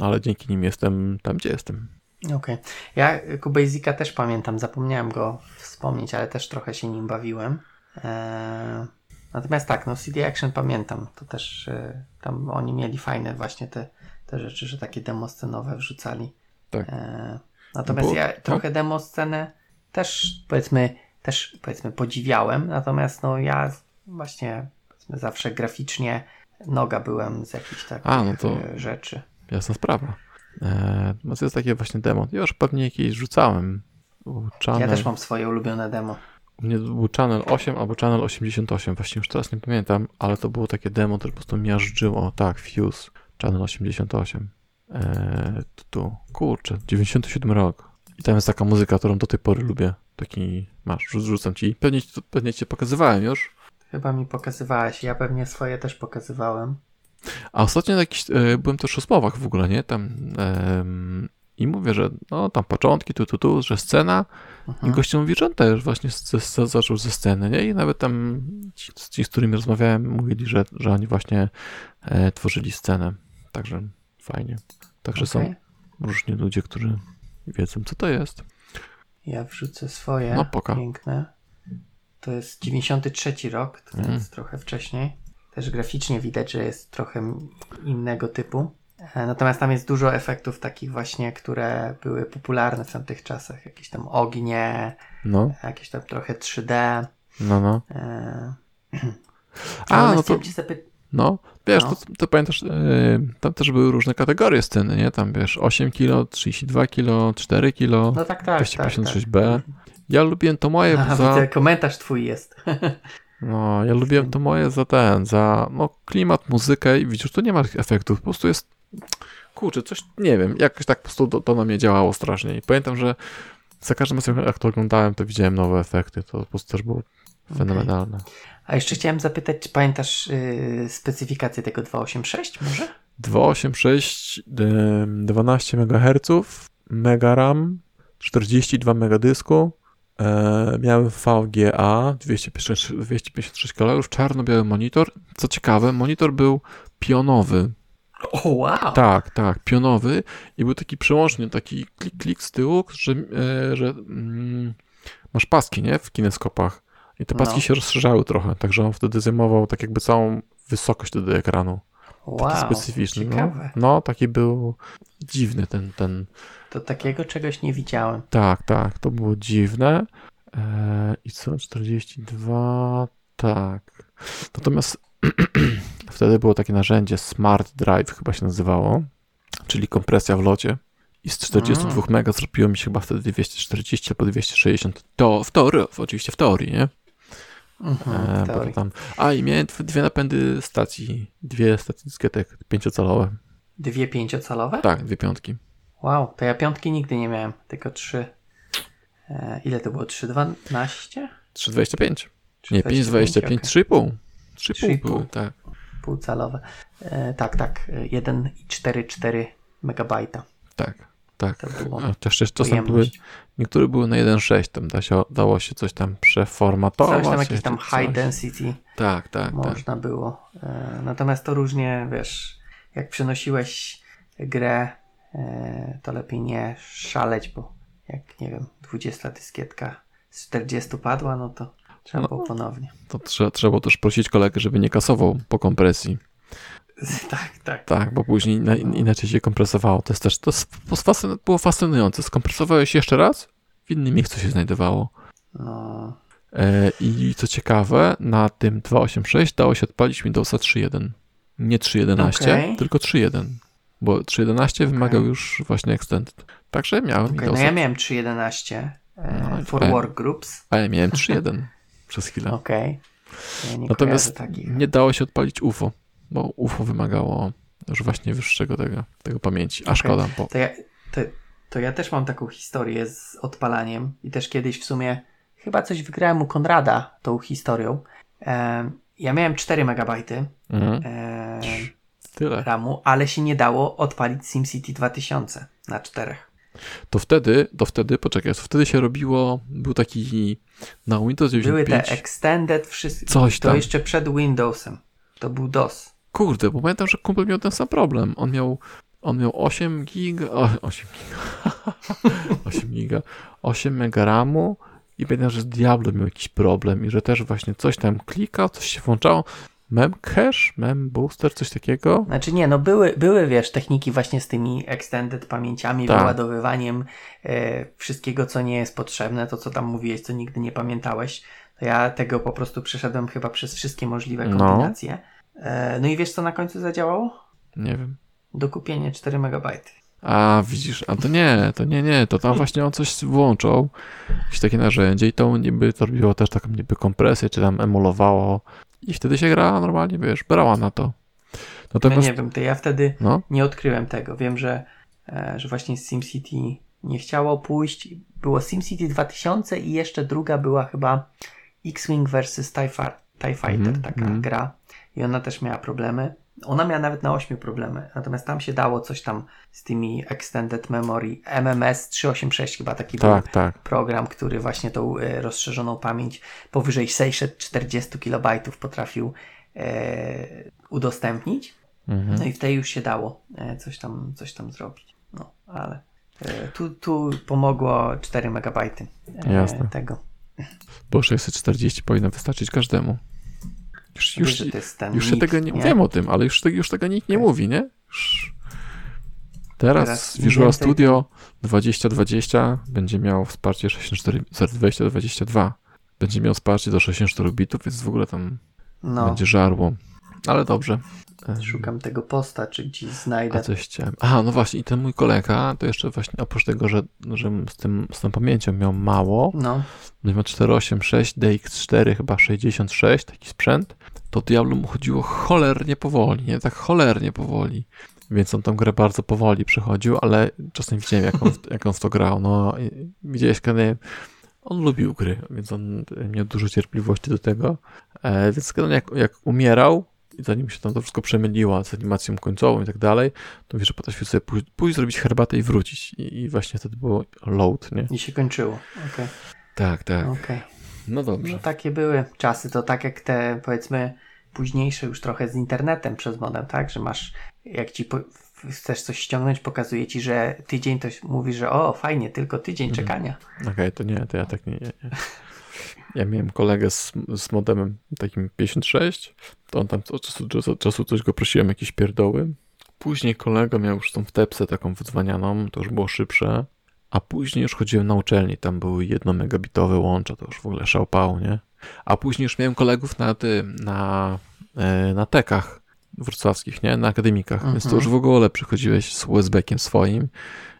ale dzięki nim jestem tam, gdzie jestem. Okej. Okay. Ja Cubasica też pamiętam, zapomniałem go wspomnieć, ale też trochę się nim bawiłem. Eee, natomiast tak, no CD Action pamiętam, to też e, tam oni mieli fajne właśnie te, te rzeczy, że takie demo scenowe wrzucali. Tak. Eee, natomiast Bo, ja tak? trochę tak? demo scenę też powiedzmy, też powiedzmy podziwiałem, natomiast no ja właśnie powiedzmy zawsze graficznie noga byłem z jakichś takich A, no to e, rzeczy. Jasna sprawa. Eee, no to jest takie właśnie demo. Ja już pewnie jakieś rzucałem. Channel, ja też mam swoje ulubione demo. U mnie był Channel 8 albo Channel 88, właśnie już teraz nie pamiętam, ale to było takie demo, które po prostu miażdżyło. Tak, Fuse, Channel 88. Eee, tu, kurczę, 97 rok. I tam jest taka muzyka, którą do tej pory lubię. Taki, masz, rzucam ci. Pewnie, pewnie cię pokazywałem już. Chyba mi pokazywałeś, ja pewnie swoje też pokazywałem. A ostatnio jakiś, e, byłem też o słowach w ogóle, nie? Tam e, i mówię, że no tam początki, tu, tu, tu, że scena mhm. i gościu mówi, że on też właśnie z, z, zaczął ze sceny, nie? I nawet tam ci, ci z którymi rozmawiałem, mówili, że, że oni właśnie e, tworzyli scenę. Także fajnie. Także okay. są różni ludzie, którzy wiedzą, co to jest. Ja wrzucę swoje. No, poka. Piękne. To jest 93 rok, to mm. jest trochę wcześniej. Też graficznie widać, że jest trochę innego typu. E, natomiast tam jest dużo efektów takich właśnie, które były popularne w tamtych czasach. Jakieś tam ognie, no. jakieś tam trochę 3D. No, no. E... [CLEARS THROAT] A, no to... No, wiesz, no. To, to pamiętasz, yy, tam też były różne kategorie sceny, nie? Tam wiesz, 8 kg, 32 kg, 4 kg, no tak, tak, 256b. Tak, tak. Ja lubiłem to moje, bo za... komentarz twój jest. [LAUGHS] No, ja lubiłem to moje za ten, za no, klimat, muzykę i widzisz, tu nie ma efektów, po prostu jest, kurczę, coś, nie wiem, jakoś tak po prostu to, to na mnie działało strasznie i pamiętam, że za każdym razem jak to oglądałem, to widziałem nowe efekty, to po prostu też było fenomenalne. Okay. A jeszcze chciałem zapytać, czy pamiętasz yy, specyfikację tego 286 może? 286, yy, 12 MHz, Mega RAM, 42 megadysku, E, miałem VGA 256, 256 kolorów, czarno-biały monitor. Co ciekawe, monitor był pionowy, O, wow! Tak, tak, pionowy i był taki przełącznik, taki klik, klik z tyłu, że, e, że mm, masz paski, nie, w kineskopach i te paski no. się rozszerzały trochę, także on wtedy zajmował tak jakby całą wysokość do ekranu. Wow, taki specyficzny. No. no, taki był dziwny ten, ten. To takiego czegoś nie widziałem. Tak, tak, to było dziwne. Eee, I co, 42, tak. Natomiast [CLEARS THROAT] wtedy było takie narzędzie Smart Drive, chyba się nazywało, czyli kompresja w locie. I z 42 mm. mega zrobiło mi się chyba wtedy 240 albo 260. To w teorii, oczywiście w teorii, nie? Mhm, e, tam, a i miałem dwie napędy stacji, dwie stacje dyskietek pięciocalowe. Dwie pięciocalowe? Tak, dwie piątki. Wow, to ja piątki nigdy nie miałem, tylko trzy. E, ile to było? 3,12? 3,25. Nie, 5,25, okay. 3,5. 3,5 były, tak. Półcalowe. E, tak, tak. 1,44 megabajta. Tak. Tak, a też czasem były, niektóre były na 1.6, tam da się, dało się coś tam przeformatować. Coś tam jakieś tam high coś. density tak, tak, można tak. było. E, natomiast to różnie, wiesz, jak przenosiłeś grę, e, to lepiej nie szaleć, bo jak, nie wiem, 20 dyskietka z 40 padła, no to trzeba no, było ponownie. To trzeba, trzeba też prosić kolegę, żeby nie kasował po kompresji. [LAUGHS] Tak, tak. Tak, bo później na, inaczej się kompresowało. To jest też, to było fascynujące. Skompresowałeś jeszcze raz, w innym miejscu się znajdowało. No. E, I co ciekawe, na tym 286 dało się odpalić Windowsa 3.1. Nie 3.11, okay. tylko 3.1. Bo 3.11 okay. wymagał już właśnie Extended. Także miałem okay, Windowsa. No ja miałem 3.11 e, no, for work groups. A ja miałem 3.1 przez chwilę. Okej. Okay. Ja Natomiast nie dało się odpalić UFO bo UFO wymagało już właśnie wyższego tego, tego pamięci. A okay. szkoda, bo... To ja, to, to ja też mam taką historię z odpalaniem i też kiedyś w sumie chyba coś wygrałem u Konrada tą historią. E, ja miałem 4 megabajty mhm. e, Tyle. RAMu, ale się nie dało odpalić SimCity 2000 na czterech. To wtedy, to wtedy, poczekaj, to wtedy się robiło, był taki na Windows 95. Były te extended, wszystko. Coś tam. To jeszcze przed Windowsem. To był DOS. Kurde, bo pamiętam, że kumpel miał ten sam problem. On miał, on miał 8 giga, [LAUGHS] 8 giga, 8 giga, 8 mega RAMu i pamiętam, że z Diablo miał jakiś problem i że też właśnie coś tam klikał, coś się włączało. Mem cache, mem booster, coś takiego? Znaczy nie, no były, były wiesz, techniki właśnie z tymi extended pamięciami, tak. wyładowywaniem e, wszystkiego, co nie jest potrzebne, to co tam mówiłeś, co nigdy nie pamiętałeś. To ja tego po prostu przeszedłem chyba przez wszystkie możliwe no. kombinacje. No. E, no i wiesz, co na końcu zadziałało? Nie wiem. Dokupienie 4 MB. A, widzisz, a to nie, to nie, nie, to tam właśnie on coś włączał, jakieś takie narzędzie i to niby to robiło też taką niby kompresję, czy tam emulowało i wtedy się gra normalnie, wiesz, brała na to. Natomiast... Ja nie wiem, to ja wtedy no? nie odkryłem tego. Wiem, że, e, że właśnie SimCity nie chciało pójść. Było SimCity 2000 i jeszcze druga była chyba X-Wing vs TIE, TIE Fighter, mm, taka mm. gra i ona też miała problemy. Ona miała nawet na 8 problemy, natomiast tam się dało coś tam z tymi Extended Memory. MMS 386 chyba taki tak, był tak. program, który właśnie tą e, rozszerzoną pamięć powyżej 640 KB potrafił e, udostępnić. Mhm. No i w tej już się dało e, coś, tam, coś tam zrobić. No, ale e, tu, tu pomogło 4 MB e, Jasne. tego. Bo 640 powinno wystarczyć każdemu. Już, już, już się tego nie, nie, wiem o tym, ale już, już tego nikt nie mówi, nie? Już... Teraz, Teraz Visual Studio 2020 będzie miało wsparcie 64, 2022 będzie miał wsparcie do 64 bitów, więc w ogóle tam no. będzie żarło. Ale dobrze. Szukam tego posta, czy gdzieś znajdę. A coś chciałem. Aha, no właśnie, i ten mój kolega, to jeszcze właśnie oprócz tego, że, że z, tym, z tą pamięcią miał mało, no. miał 486, DX4 chyba 66, taki sprzęt, to Diablo mu chodziło cholernie powoli, nie? Tak cholernie powoli. Więc on tą grę bardzo powoli przechodził, ale czasem widziałem, jak on, jak on w to grał. No, widziałeś, kiedy on lubił gry, więc on miał dużo cierpliwości do tego. E, więc jak, jak umierał, i zanim się tam to wszystko przemyliło z animacją końcową i tak dalej, to wiesz, że potrafił sobie pójść, pójść, zrobić herbatę i wrócić. I, I, właśnie wtedy było load, nie? I się kończyło, okej. Okay. Tak, tak. Okay. No dobrze. No takie były czasy, to tak jak te, powiedzmy, późniejsze już trochę z internetem przez modem, tak? Że masz, jak ci po, chcesz coś ściągnąć, pokazuje ci, że tydzień to mówi, że o, fajnie, tylko tydzień mhm. czekania. Okej, okay, to nie, to ja tak nie, nie, nie. Ja miałem kolegę z, z modemem takim 56, to on tam od czasu do czasu coś go prosiłem, jakieś pierdoły. Później kolega miał już tą wtepsę taką wydzwanianą, to już było szybsze. A później już chodziłem na uczelni, tam były jedno megabitowe łącza, to już w ogóle szałpał, nie? A później już miałem kolegów na tym, na, e, na tekach wrocławskich, nie? Na akademikach, mhm. więc to już w ogóle przychodziłeś z USB-kiem swoim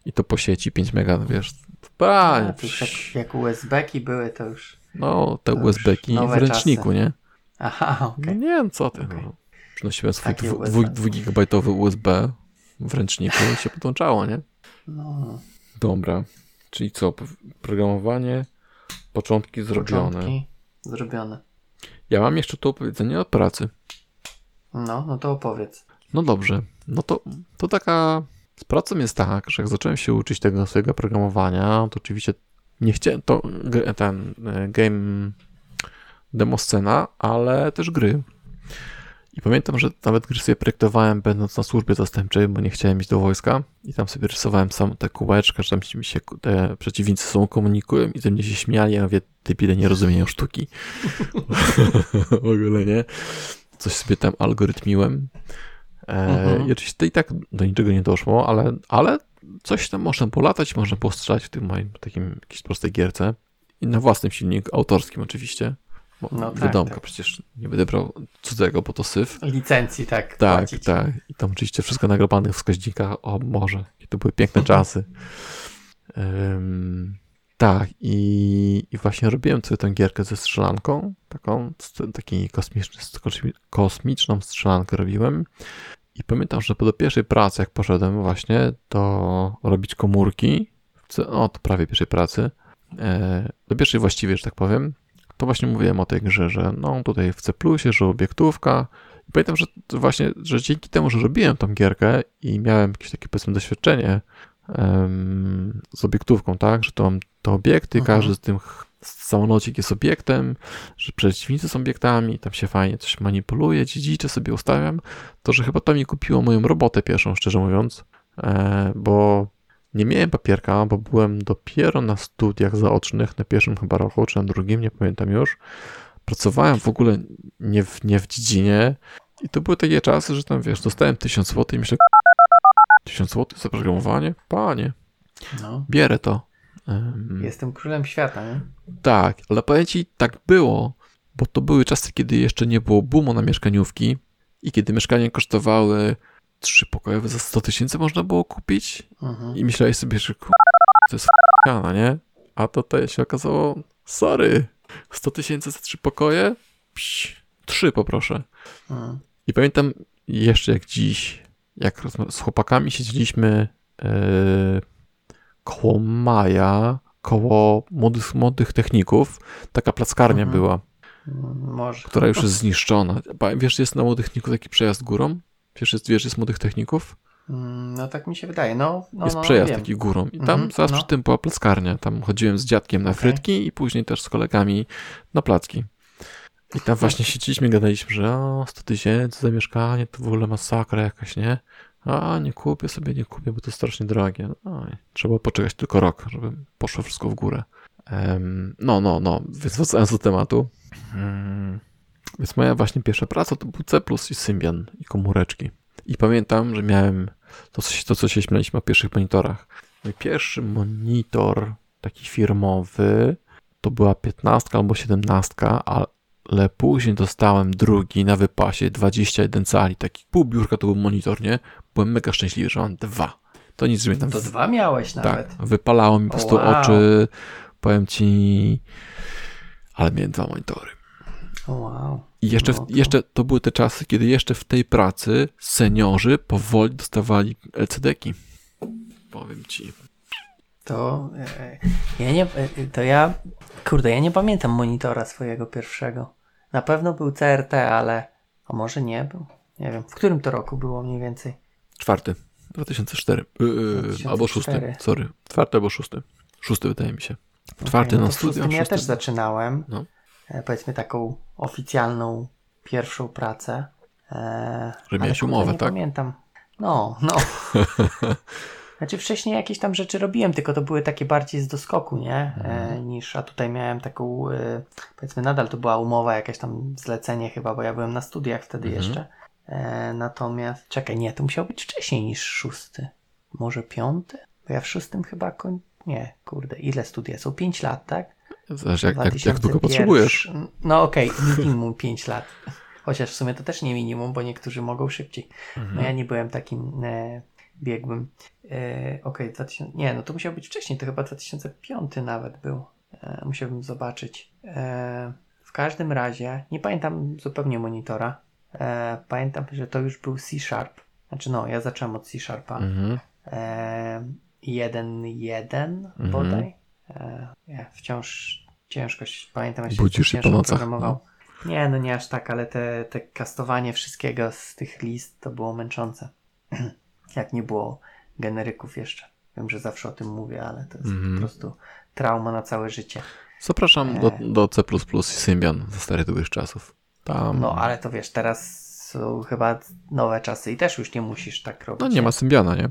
i to po sieci 5 mega, wiesz, panie. Jak, jak USB-ki były, to już... No, te USB-ki w ręczniku, czasy. nie? Aha, okej. Okay. No nie wiem, co ty. Okay. No. Przynosiłem swój 2-gigabajtowy USB w ręczniku i się podłączało, nie? No. Dobra. Czyli co? Programowanie, początki zrobione. Początki zrobione. Ja mam jeszcze to opowiedzenie o pracy. No, no to opowiedz. No dobrze. No to, to taka. Z pracą jest tak, że jak zacząłem się uczyć tego swojego programowania, to oczywiście nie chciałem. To ten e, game demo scena, ale też gry. I pamiętam, że nawet gry sobie projektowałem będąc na służbie zastępczej, bo nie chciałem iść do wojska i tam sobie rysowałem sam te kółeczka, że tam mi się te przeciwnicy są komunikują i ze mnie się śmiali, ja mówię, ty nie rozumieją sztuki. [LAUGHS] w ogóle nie. Coś sobie tam algorytmiłem. E, mhm. I oczywiście to i tak do niczego nie doszło, ale, ale coś tam można polatać, można postrzelać w tym moim takim jakiejś prostej gierce. I na własnym silniku, autorskim oczywiście. Bo no, tak, wiadomo, tak. przecież nie będę brał cudzego, bo to syf. Licencji, tak. Tak, płacić. tak. I tam oczywiście wszystko nagrabanych wskaźnikach. O Boże, to były piękne czasy. [LAUGHS] Um, tak, i, i właśnie robiłem sobie tę gierkę ze strzelanką, taką, taki kosmiczny, kosmiczną strzelankę robiłem. I pamiętam, że po do pierwszej pracy, jak poszedłem właśnie do robić komórki, o, to prawie pierwszej pracy, e, do pierwszej właściwie, że tak powiem, to właśnie mówiłem o tej grze, że no tutaj w C+, że obiektówka. I pamiętam, że właśnie, że dzięki temu, że robiłem tą gierkę i miałem jakieś takie powiedzmy doświadczenie um, z obiektówką, tak, że to mam te obiekty, mhm. każdy z tych samolocik jest obiektem, że przeciwnicy są obiektami, tam się fajnie coś manipuluje, dziedzicze sobie ustawiam, to że chyba to mi kupiło moją robotę pierwszą, szczerze mówiąc, e, bo nie miałem papierka, bo byłem dopiero na studiach zaocznych, na pierwszym chyba roku, czy na drugim, nie pamiętam już. Pracowałem w ogóle nie w, nie w dziedzinie i to były takie czasy, że tam wiesz, dostałem 1000 zł i myślę, 1000 zł za programowanie? Panie, no. bierę to. Um, Jestem królem świata, nie? Tak, ale powiem ci, tak było, bo to były czasy, kiedy jeszcze nie było boomu na mieszkaniówki i kiedy mieszkania kosztowały trzy pokojowe za 100 tysięcy można było kupić mhm. i myślałeś sobie, że to jest f***ana, nie? A to to się okazało, sorry, 100 tysięcy za trzy pokoje? Psz, trzy poproszę. Mhm. I pamiętam jeszcze jak dziś, jak z chłopakami siedzieliśmy yy, koło Maja, koło młodych, młodych techników, taka plackarnia mhm. była. Może. Która już jest zniszczona. Wiesz, jest na młodych techników taki przejazd górą? Wiesz, jest młodych techników? Mm, no tak mi się wydaje. No, no jest no, przejazd wiem. taki górą i tam -hmm, zaraz no. przy tym była plackarnia. Tam chodziłem z dziadkiem na okay. frytki i później też z kolegami na placki. I tam właśnie siedzieliśmy, gadaliśmy, że o, 100 tysięcy za mieszkanie to w ogóle masakra jakaś, nie? A, nie kupię sobie, nie kupię, bo to strasznie drogie. No, trzeba poczekać tylko rok, żeby poszło wszystko w górę. Um, no, no, no, więc wracając do tematu. Um, więc moja właśnie pierwsza praca to był C++ i Symbian i komóreczki. I pamiętam, że miałem to, co, to, co się śmialiśmy o pierwszych monitorach. Mój pierwszy monitor taki firmowy to była 15 albo 17, ale później dostałem drugi na wypasie 21 cali, taki pół biurka to był monitor, nie? Byłem mega szczęśliwy, że mam dwa. To nic, że tam... To dwa miałeś nawet. Tak, wypalało mi po prostu wow. oczy, powiem ci, ale miałem dwa monitory. Wow. I jeszcze, no to... jeszcze to były te czasy, kiedy jeszcze w tej pracy seniorzy powoli dostawali LCD-ki. Powiem ci. To e, ja nie, e, to ja, kurde, ja nie pamiętam monitora swojego pierwszego. Na pewno był CRT, ale, a może nie był. Nie wiem, w którym to roku było mniej więcej? Czwarty, 2004, yy, 2004. albo szósty, sorry, czwarty albo szósty. Szósty wydaje mi się. Czwarty okay, no na studiach. Ja też zaczynałem. No. E, powiedzmy taką oficjalną pierwszą pracę. E, Że miałeś umowę, nie tak? pamiętam. No, no. [LAUGHS] Znaczy wcześniej jakieś tam rzeczy robiłem, tylko to były takie bardziej z doskoku, nie? E, mhm. niż, a tutaj miałem taką, e, powiedzmy nadal to była umowa, jakieś tam zlecenie chyba, bo ja byłem na studiach wtedy mhm. jeszcze. E, natomiast, czekaj, nie, to musiał być wcześniej niż szósty. Może piąty? Bo ja w szóstym chyba koń... Nie, kurde, ile studia są? Pięć lat, tak? Zależy jak, jak, jak długo potrzebujesz. No okej, okay, minimum pięć lat. Chociaż w sumie to też nie minimum, bo niektórzy mogą szybciej. Mhm. No ja nie byłem takim e, biegłym. E, okej, okay, 2000... Nie, no to musiał być wcześniej, to chyba 2005 nawet był. E, musiałbym zobaczyć. E, w każdym razie, nie pamiętam zupełnie monitora. E, pamiętam, że to już był C Sharp. Znaczy no, ja zacząłem od C Sharpa. Mhm. E, 1.1 mhm. bodaj. E, ja wciąż ciężko pamiętam, jak się Budzisz się po nocach. Programował. No. Nie, no nie aż tak, ale te, te kastowanie wszystkiego z tych list to było męczące. [CLEARS THROAT] jak nie było generyków jeszcze. Wiem, że zawsze o tym mówię, ale to jest mm. po mhm. prostu trauma na całe życie. Zapraszam do, e. do C i Symbian ze starych dobrych czasów. Tam... No, ale to wiesz, teraz są chyba nowe czasy i też już nie musisz tak robić. No nie ma Symbiana, nie?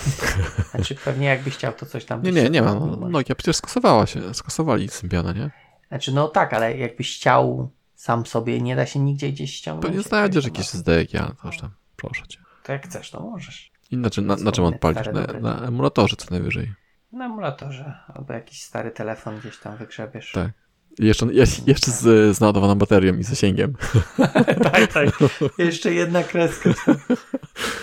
[LAUGHS] znaczy pewnie jakbyś chciał, to coś tam... Nie, nie, nie ma. No, Nokia przecież skasowała się, skasowali Symbiana, nie? Znaczy no tak, ale jakbyś chciał sam sobie, nie da się nigdzie gdzieś ściągnąć. Pewnie znajdziesz jakieś SDK, ja to już tam, proszę cię. To jak chcesz, to możesz. I na, na, na czym odpalisz? Na, na emulatorze co najwyżej. Na emulatorze, albo jakiś stary telefon gdzieś tam wygrzebiesz. Tak. Jeszcze, jeszcze z, z naładowaną baterią i zasięgiem. [LAUGHS] tak, tak. Jeszcze jedna kreska.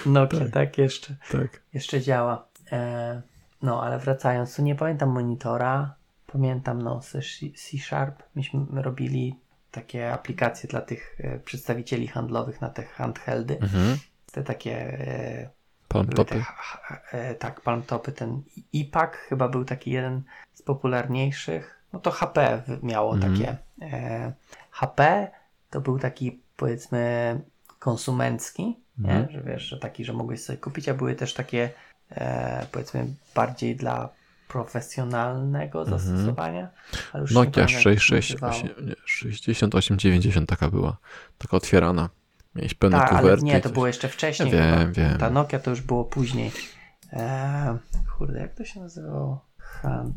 Nokia, tak, tak jeszcze. Tak. Jeszcze działa. E, no, ale wracając, to nie pamiętam monitora. Pamiętam, no, C-Sharp. Myśmy robili takie aplikacje dla tych e, przedstawicieli handlowych na te handheldy. Mhm. Te takie... E, palmtopy. E, tak, palmtopy. Ten IPAC chyba był taki jeden z popularniejszych no to HP miało mm. takie. E, HP to był taki powiedzmy konsumencki, mm. nie? Mhm. że wiesz, że taki, że mogłeś sobie kupić, a były też takie e, powiedzmy bardziej dla profesjonalnego mm. zastosowania. Ale już Nokia 6890 taka była, taka otwierana. Miałeś pełne Ta, ale nie, to było jeszcze wcześniej. Ja wiem, wiem. Ta Nokia to już było później. E, kurde, jak to się nazywało? Han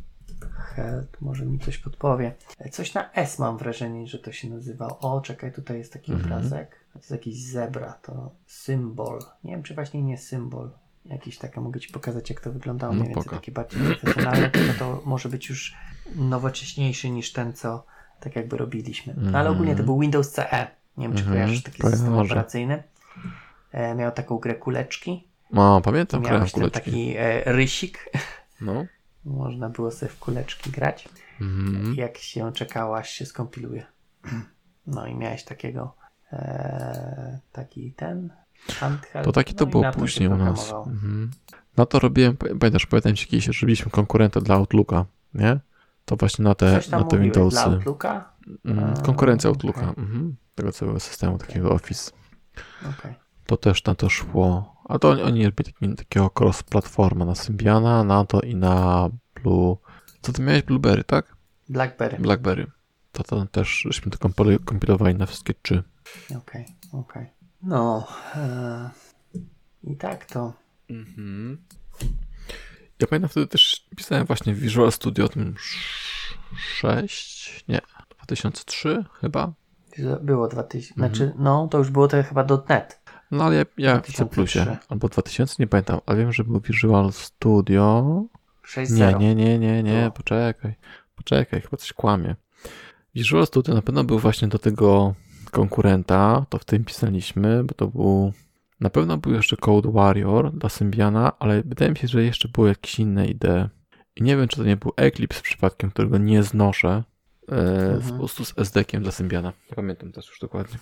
Health może mi coś podpowie. Coś na S mam wrażenie, że to się nazywa. O, czekaj, tutaj jest taki mhm. obrazek. To jest jakiś zebra, to symbol. Nie wiem, czy właśnie nie symbol. Jakiś taka, mogę Ci pokazać, jak to wyglądało. No, mniej więcej takie bardziej profesjonalne. tylko to może być już nowocześniejszy niż ten, co tak jakby robiliśmy. No, ale ogólnie to mhm. był Windows CE. Nie wiem, czy mhm. kojarzysz taki system operacyjny. E, miał taką grę kuleczki. No, pamiętam grę kuleczki. taki e, rysik. No. Można było sobie w kuleczki grać. Mm. Jak się czekało, aż się skompiluje. No i miałeś takiego e, taki ten handheld. To taki to no było później u nas. Mhm. No to robiłem, pamiętasz, pamiętam ci kiedyś, robiliśmy konkurentę dla Outlooka, nie? To właśnie na te, na te Windowsy. Dla Outlooka? Mm, konkurencja Outlooka, okay. mhm. tego całego systemu, takiego Office. Okay. To też na to szło. A to oni, oni robili takiego cross-platforma na Symbiana, na to i na Blue. Co ty miałeś? Blueberry, tak? Blackberry. Blackberry. To, to też żeśmy to kompilowali na wszystkie trzy. Okej, okay, okej. Okay. No e, i tak to. Mhm. Ja pamiętam wtedy też pisałem właśnie w Visual Studio o tym 6, nie, 2003 chyba. Było 2000, mhm. znaczy no to już było to chyba .NET. No ale ja, ja w C++, albo 2000, nie pamiętam, ale wiem, że był Visual Studio. 6.0. Nie, nie, nie, nie, nie, poczekaj, poczekaj, chyba coś kłamie. Visual Studio na pewno był właśnie do tego konkurenta, to w tym pisaliśmy, bo to był, na pewno był jeszcze Code Warrior dla Symbiana, ale wydaje mi się, że jeszcze były jakieś inne idee. I nie wiem, czy to nie był Eclipse przypadkiem, którego nie znoszę, e, mhm. po prostu z SD-kiem dla Symbiana. Nie pamiętam teraz już dokładnie.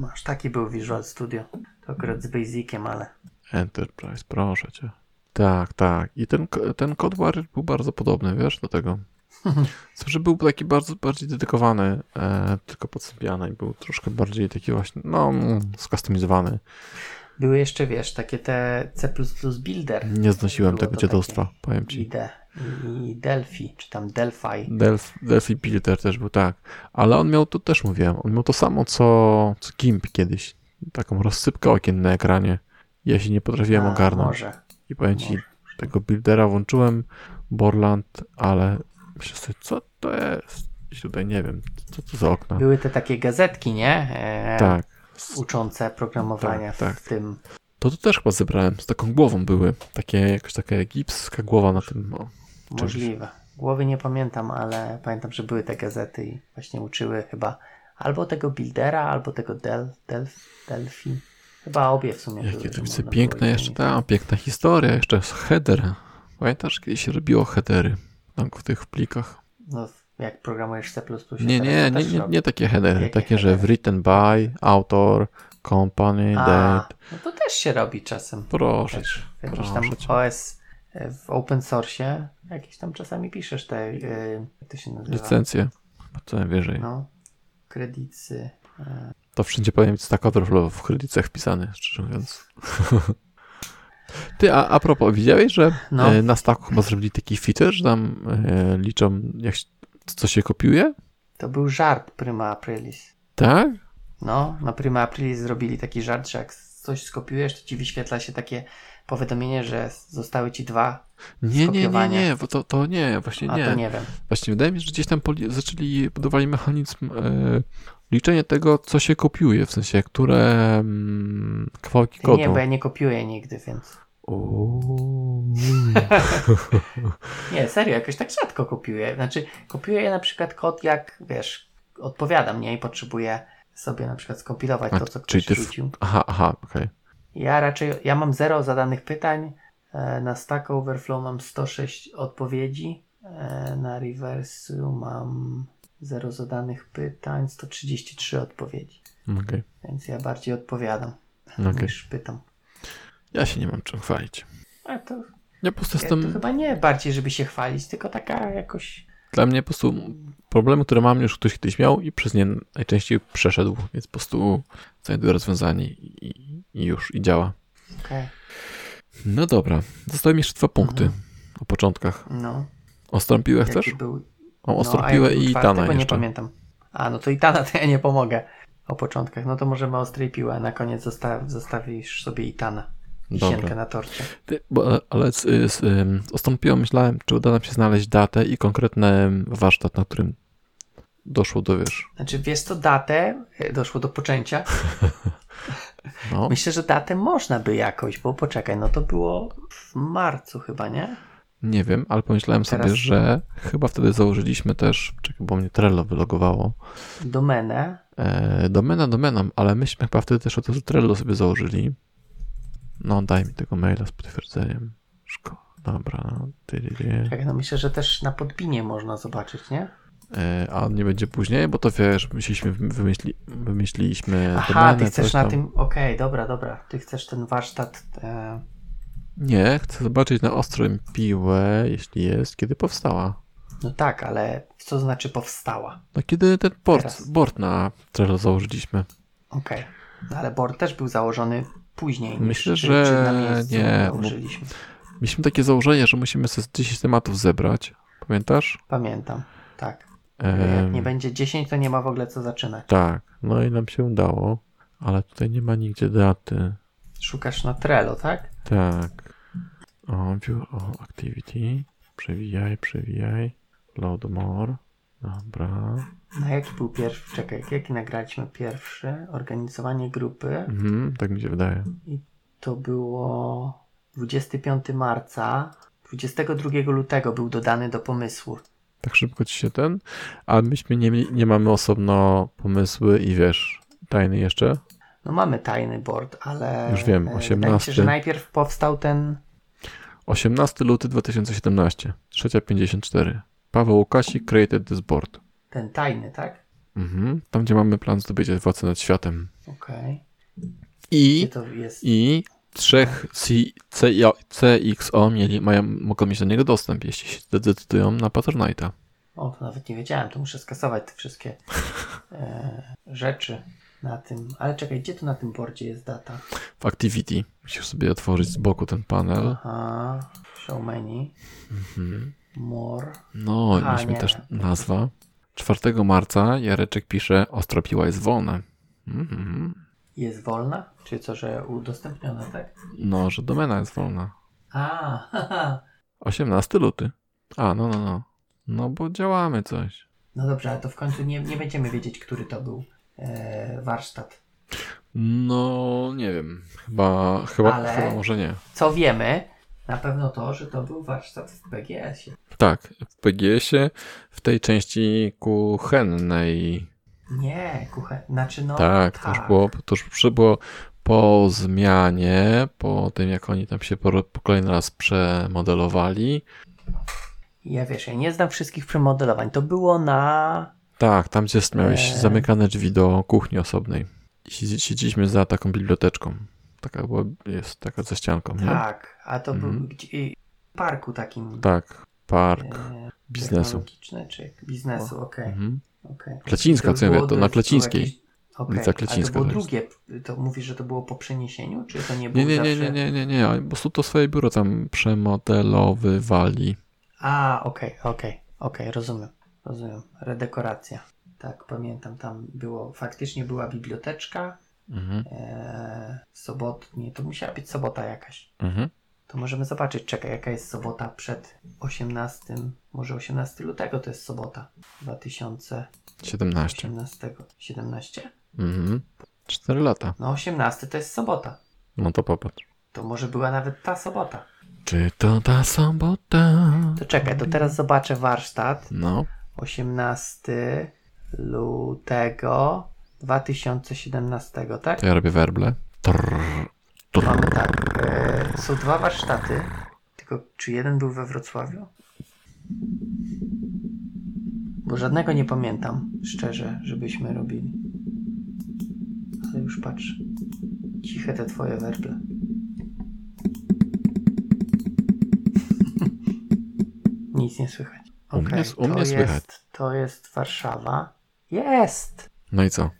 Masz, taki był Visual Studio. To akurat z Basiciem, ale... Enterprise, proszę cię. Tak, tak. I ten, ten Code Warrior był bardzo podobny, wiesz, do tego. [LAUGHS] że był taki bardzo bardziej dedykowany e, tylko pod i był troszkę bardziej taki właśnie, no, skustomizowany. Były jeszcze, wiesz, takie te C++ Builder. Nie znosiłem tego dziadostwa, powiem ci. I, I Delphi, czy tam Delphi. Delphi, Delphi Builder też był, tak. Ale on miał, to też mówiłem, on miał to samo, co, co GIMP kiedyś. Taką rozsypkę okien na ekranie. Ja się nie potrafiłem A, ogarnąć. Może. I powiem ci, może. tego Buildera włączyłem, Borland, ale myślę sobie, co to jest? I tutaj nie wiem, co to za okna. Były te takie gazetki, nie? E, tak. Uczące programowania tak, tak. w tym. To to też chyba zebrałem, z taką głową były. Takie, jakaś taka egipska głowa na tym. O, Możliwe. Głowy nie pamiętam, ale pamiętam, że były te gazety i właśnie uczyły chyba albo tego Buildera, albo tego Del, Del, Delphi. Chyba obie w sumie. Jakie to widzę piękne jeszcze, ta piękna historia, jeszcze header. Pamiętasz, kiedyś się robiło headery w tych plikach? No, jak programujesz C++. Nie, nie, nie, nie, nie takie headery, takie, że written by, autor, company, date. No to też się robi czasem. Proszę Wiesz, Jakiś tam OS e, w open source, jakieś tam czasami piszesz te, yy, jak to się nazywa? Licencje, co najwyżej. No, kredycy. Yy. To wszędzie powinien być Stack Overflow w kredycach wpisany, szczerze mówiąc. Ty, a, a propos, widziałeś, że no. na Stacku chyba zrobili taki feature, że tam e, liczą, jak, co się kopiuje? To był żart Prima Aprilis. Tak? No, na Prima Aprilis zrobili taki żart, że jak coś skopiujesz, to ci wyświetla się takie powiadomienie, że zostały ci dwa Nie, nie, nie, nie, bo to, to nie, właśnie nie. A to nie wiem. Właśnie wydaje mi się, że gdzieś tam zaczęli, budowali mechanizm e, liczenia tego, co się kopiuje, w sensie, które mm, kawałki kodu. Nie, bo ja nie kopiuję nigdy, więc... [LAUGHS] nie, serio, jakoś tak rzadko kopiuję. Znaczy, kopiuję na przykład kod, jak wiesz, odpowiadam, nie? I potrzebuję sobie na przykład skompilować A, to, co ktoś rzucił. Aha, aha, okej. Okay. Ja raczej, ja mam zero zadanych pytań. E, na Stack Overflow mam 106 odpowiedzi. E, na Reversu mam zero zadanych pytań, 133 odpowiedzi. Okay. Więc ja bardziej odpowiadam okay. niż pytam. Ja się nie mam czym chwalić. A to, ja po prostu jestem... to chyba nie bardziej, żeby się chwalić, tylko taka jakoś... Dla mnie po prostu problemy, które mam, już ktoś kiedyś miał i przez nie najczęściej przeszedł, więc po prostu znajduję rozwiązanie i, i już, i działa. Okay. No dobra, zostały mi jeszcze dwa punkty mhm. o początkach. No. Ostrą piłę chcesz? Był... O, ostrą no, piłę i Itana jeszcze. nie pamiętam. A, no to Itana to ja nie pomogę o początkach. No to możemy ostrej piłę, a na koniec zostaw, zostawisz sobie Itana. Wisienkę na torcie. Ty, bo, ale z, z, piłą myślałem, czy uda nam się znaleźć datę i konkretny warsztat, na którym doszło do, wiesz... Znaczy, wiesz to datę, e, doszło do poczęcia. [LAUGHS] No. Myślę, że datę można by jakoś, bo poczekaj, no to było w marcu chyba, nie? Nie wiem, ale pomyślałem Teraz... sobie, że chyba wtedy założyliśmy też, czekaj, bo mnie Trello wylogowało. Domenę. E, domena, domena, ale myśmy chyba wtedy też o to Trello sobie założyli. No, daj mi tego maila z potwierdzeniem. Szko Dobra, no. Czekaj, no myślę, że też na podpinie można zobaczyć, nie? E, a nie będzie później, bo to wiesz, myśleliśmy, wymyśli, wymyśliliśmy. Aha, domenę, ty chcesz na tym. Okej, okay, dobra, dobra. Ty chcesz ten warsztat. E... Nie, chcę zobaczyć na ostrym piłę, jeśli jest, kiedy powstała. No tak, ale co znaczy powstała? No kiedy ten board, board na Trello założyliśmy. Okej, okay. no, ale board też był założony później. Myślę, niż, że czy, czy nie. Założyliśmy. Mieliśmy takie założenie, że musimy sobie 10 tematów zebrać. Pamiętasz? Pamiętam, tak. Jak nie będzie 10, to nie ma w ogóle co zaczynać. Tak, no i nam się udało, ale tutaj nie ma nigdzie daty. Szukasz na Trello, tak? Tak. O, view o, activity. Przewijaj, przewijaj. Load more. Dobra. Na jaki był pierwszy? Czekaj, jaki nagraliśmy pierwszy? Organizowanie grupy. Mhm, tak mi się wydaje. I to było 25 marca. 22 lutego był dodany do pomysłu. Tak szybko ci się ten? A myśmy nie, nie mamy osobno pomysły i wiesz, tajny jeszcze? No mamy tajny board, ale. Już wiem, 18. Wydaje mi się, że najpierw powstał ten. 18 luty 2017, 3.54. Paweł Łukasik created this board. Ten tajny, tak? Mhm. Tam, gdzie mamy plan zdobycia władzy nad światem. Okej. Okay. I, I trzech CXO mieli, mają, mogą mieć do niego dostęp, jeśli się zdecydują na Patronite'a. O, to nawet nie wiedziałem, to muszę skasować te wszystkie e, rzeczy. na tym. Ale czekaj, gdzie tu na tym bordzie jest data? W Activity. Musisz sobie otworzyć z boku ten panel. Aha. Show menu. Mhm. More. No, A, mieliśmy nie. też nazwa. 4 marca Jareczek pisze Ostropiła jest wolna. Mhm. Jest wolna? Czy co, że udostępniona, tak? No, że domena jest wolna. A, haha. 18 luty. A, no, no, no. No, bo działamy coś. No dobrze, ale to w końcu nie, nie będziemy wiedzieć, który to był e, warsztat. No, nie wiem. Chyba, chyba, Ale- chyba może nie. Co wiemy, na pewno to, że to był warsztat w PGS-ie. Tak, w PGS-ie w tej części kuchennej. Nie, kuchę. Znaczy no. tak, to już było, to już przy- było po zmianie, po tym jak oni tam się po, po kolejny raz przemodelowali. Ja wiesz, ja nie znam wszystkich przemodelowań. To było na. Tak, tam gdzie miałeś Eee. zamykane drzwi do kuchni osobnej. Siedzi- Siedzieliśmy za taką biblioteczką. Taka była, jest taka ze ścianką, nie? Tak, a to Mhm. był gdzie, i- w parku takim. Tak, park e, biznesu. czy biznesu, okej. Mhm. okej. Klecińska, co ja mówię, to na Klecińskiej. jakieś- Klecińska Ale to to było jest. drugie, to mówisz, że to było po przeniesieniu, czy to nie było Nie, nie, nie, zawsze... nie, nie, nie, nie. Oni Po prostu to swoje biuro tam przemodelowywali. A, okej, okej, okej, rozumiem, rozumiem. Redekoracja. Tak, pamiętam, tam było, faktycznie była biblioteczka, Mhm. e, sobotnie, to musiała być sobota jakaś. Mhm. To możemy zobaczyć, czekaj, jaka jest sobota przed 18, może 18 lutego to jest sobota 2018, 17. 17? Mhm. 4 lata. No 18 to jest sobota. No to popatrz. To może była nawet ta sobota. Czy to ta sobota? To czekaj, to teraz zobaczę warsztat. No. 18 lutego 2017, tak? To ja robię werble. Trrr, trrr. Mamy tak, e, są dwa warsztaty, tylko czy jeden był we Wrocławiu? Bo żadnego nie pamiętam, szczerze, żebyśmy robili. Ale już patrz. Ciche te twoje werble. [LAUGHS] Nic nie słychać. U mnie- u mnie to słychać. Jest, to jest Warszawa. Jest! No i co?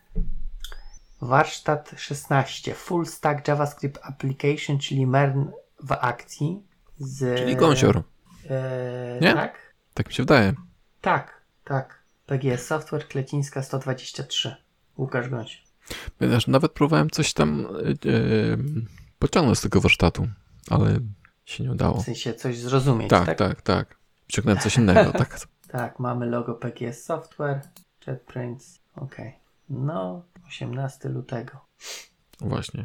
Warsztat 16. Full Stack JavaScript Application, czyli MERN w akcji. Z, Czyli gąsior. E, Nie? Tak, Tak mi się wydaje. tak, tak. PGS Software Klecińska 123. Łukasz Gąś. Wiesz, nawet próbowałem coś tam e, pociągnąć z tego warsztatu, ale się nie udało. W sensie coś zrozumieć, Tak, tak? tak, tak. Wciągnąłem coś innego, [LAUGHS] tak. Tak, mamy logo PGS Software, JetBrains, ok. No, 18 lutego. Właśnie.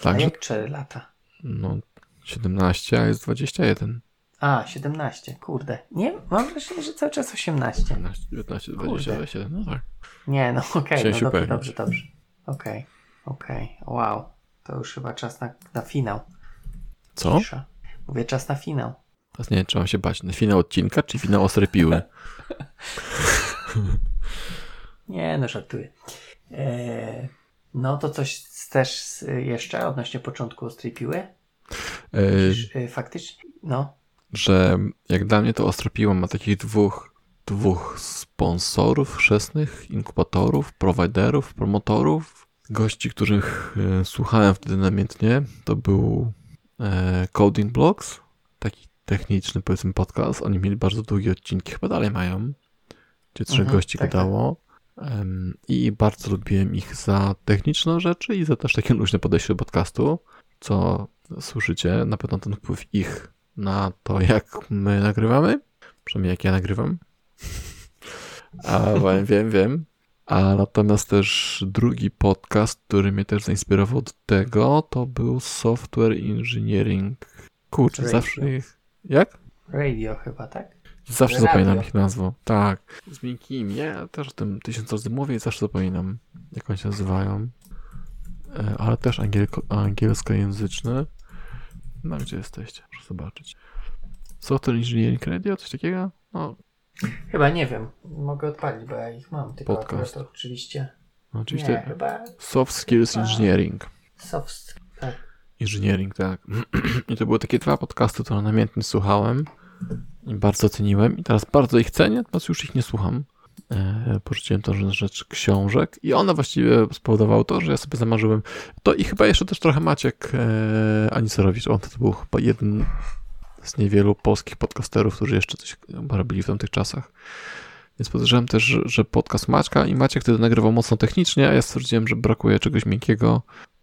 A Także, jak 4 lata? no, 17, a jest 21. A, 17, kurde. Nie, mam wrażenie, że cały czas 18. 17, 19, 20, 27, no tak. Nie, no okej, Chciałem no dobrze, dobrze, dobrze. Okej, okej, wow. To już chyba czas na, na finał. Co? Cisza. Mówię czas na finał. Teraz nie wiem, czy mam się bać. Na finał odcinka, czy finał ostrej piły? [LAUGHS] Nie, no żartuję. Eee, no to coś też jeszcze odnośnie początku ostrej piły? E, E, faktycznie, no. że jak dla mnie to Ostropiła ma takich dwóch, dwóch sponsorów chrzestnych, inkubatorów, prowajderów, promotorów, gości, których e, słuchałem wtedy namiętnie. To był e, Coding Blocks, taki techniczny powiedzmy podcast. Oni mieli bardzo długie odcinki, chyba dalej mają, gdzie trzech Mhm, gości tak, gadało. I bardzo lubiłem ich za techniczne rzeczy i za też takie luźne podejście do podcastu, co słyszycie, na pewno ten wpływ ich na to, jak my nagrywamy, przynajmniej jak ja nagrywam. [LAUGHS] A wiem, wiem, wiem. A natomiast też drugi podcast, który mnie też zainspirował do tego, to był Software Engineering. Kurczę, Radio. zawsze ich... Jak? Radio chyba, tak? Zawsze Radio. zapominam ich nazwę. Tak. Z miękkimi. Ja też o tym tysiąc razy mówię i zawsze zapominam, jak oni się nazywają. E, Ale też angielko, angielskojęzyczny. No, gdzie jesteście? Proszę zobaczyć. Software Engineering Radio? Coś takiego? No, Chyba nie wiem. Mogę odpalić, bo ja ich mam. Tylko Podcast. oczywiście. no oczywiście. Nie, chyba Soft Skills Engineering. soft. Tak. Engineering, tak. [CLEARS THROAT] I to były takie dwa podcasty, które namiętnie słuchałem bardzo ceniłem. I teraz bardzo ich cenię, natomiast już ich nie słucham. e, porzuciłem tą rzecz książek i one właściwie spowodowały to, że ja sobie zamarzyłem to i chyba jeszcze też trochę Maciek e, on to był chyba jeden z niewielu polskich podcasterów, którzy jeszcze coś robili w tamtych czasach. Więc podejrzewam też, że podcast Maćka i Maciek wtedy nagrywał mocno technicznie, a ja stwierdziłem, że brakuje czegoś miękkiego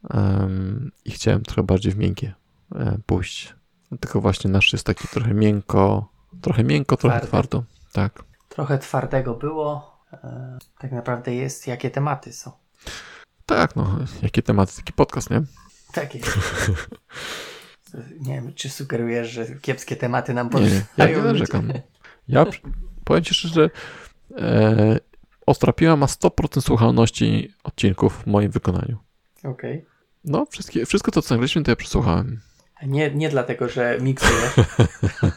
um, i chciałem trochę bardziej w miękkie um, pójść. Tylko właśnie nasz jest taki trochę miękko, trochę miękko, trochę Twardy. twardo. Tak. Trochę twardego było. E, tak naprawdę jest, jakie tematy są. Tak, no, jakie tematy, taki podcast, nie? Tak jest. [LAUGHS] nie wiem, czy sugerujesz, że kiepskie tematy nam pozostają? Nie, [LAUGHS] ja nie narzekam. Ja powiem Ci szczerze, e, Ostrapiła ma 100% słuchalności odcinków w moim wykonaniu. Okej. Okay. No, wszystkie, wszystko to, co nagraliśmy, to ja przesłuchałem. Nie, nie dlatego, że miksujesz.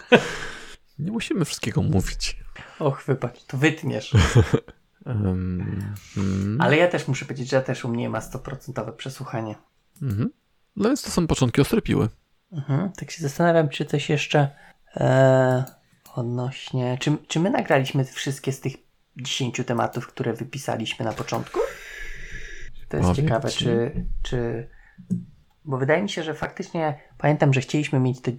[LAUGHS] nie musimy wszystkiego mówić. Och, wybacz, to wytniesz. um. Ale ja też muszę powiedzieć, że ja też u mnie ma 100% przesłuchanie. Mhm. No więc to są początki Ostrepiły. Mhm. Tak się zastanawiam, czy coś jeszcze e, odnośnie... Czy, czy my nagraliśmy wszystkie z tych 10 tematów, które wypisaliśmy na początku? To jest Powiedz ciekawe, czy, czy. Bo wydaje mi się, że faktycznie pamiętam, że chcieliśmy mieć te.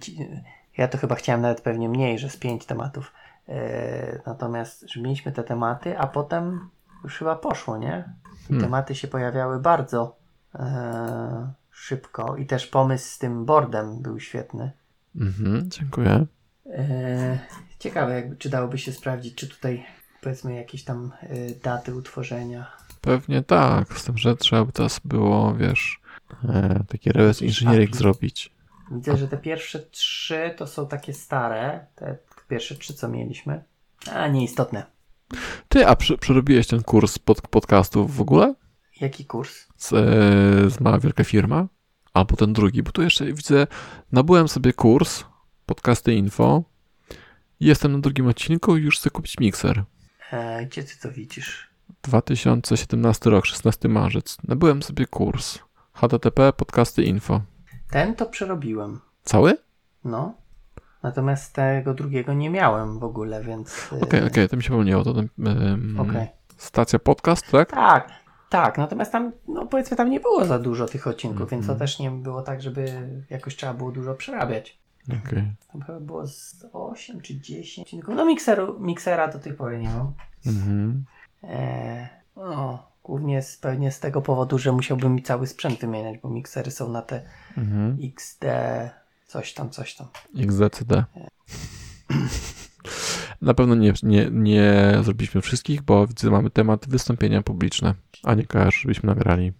Ja to chyba chciałem nawet pewnie mniej, że z 5 tematów. Yy, natomiast, że mieliśmy te tematy, a potem już chyba poszło, nie? Hmm. Tematy się pojawiały bardzo yy, szybko i też pomysł z tym boardem był świetny. Mhm, dziękuję. Yy, ciekawe, jakby, czy dałoby się sprawdzić, czy tutaj powiedzmy jakieś tam daty utworzenia. Pewnie tak, z tym, że trzeba by teraz było, wiesz, e, taki reverse engineering zrobić. Widzę, że te pierwsze trzy to są takie stare, te pierwsze trzy, co mieliśmy, a nieistotne. Ty, a przy, przerobiłeś ten kurs pod, podcastów w ogóle? Jaki kurs? Z, e, z Mała Wielka Firma? Albo ten drugi, bo tu jeszcze widzę, nabyłem sobie kurs podcasty info, jestem na drugim odcinku i już chcę kupić mikser. E, gdzie ty to widzisz? 2017 rok, 16 marzec. Nabyłem sobie kurs. HTTP, podcasty, info. Ten to przerobiłem. Cały? No. Natomiast tego drugiego nie miałem w ogóle, więc... E, okej, okay, okej, okay, to mi się pomniało. To um, okay. Stacja podcast, tak? Tak, tak. Natomiast tam, no powiedzmy, tam nie było za dużo tych odcinków, mm -hmm. więc to mhm. też nie było tak, żeby jakoś trzeba było dużo przerabiać. Okay. Tam chyba było z 8 czy 10. No mikseru, miksera do tej pory nie mam. Mhm. E, no, głównie z, pewnie z tego powodu, że musiałbym mi cały sprzęt wymieniać, bo miksery są na te mhm. XD coś tam, coś tam. XDCD. E. Na pewno nie, nie, nie zrobiliśmy wszystkich, bo widzę, mamy temat wystąpienia publiczne, a nie kojarzy, żebyśmy nagrali.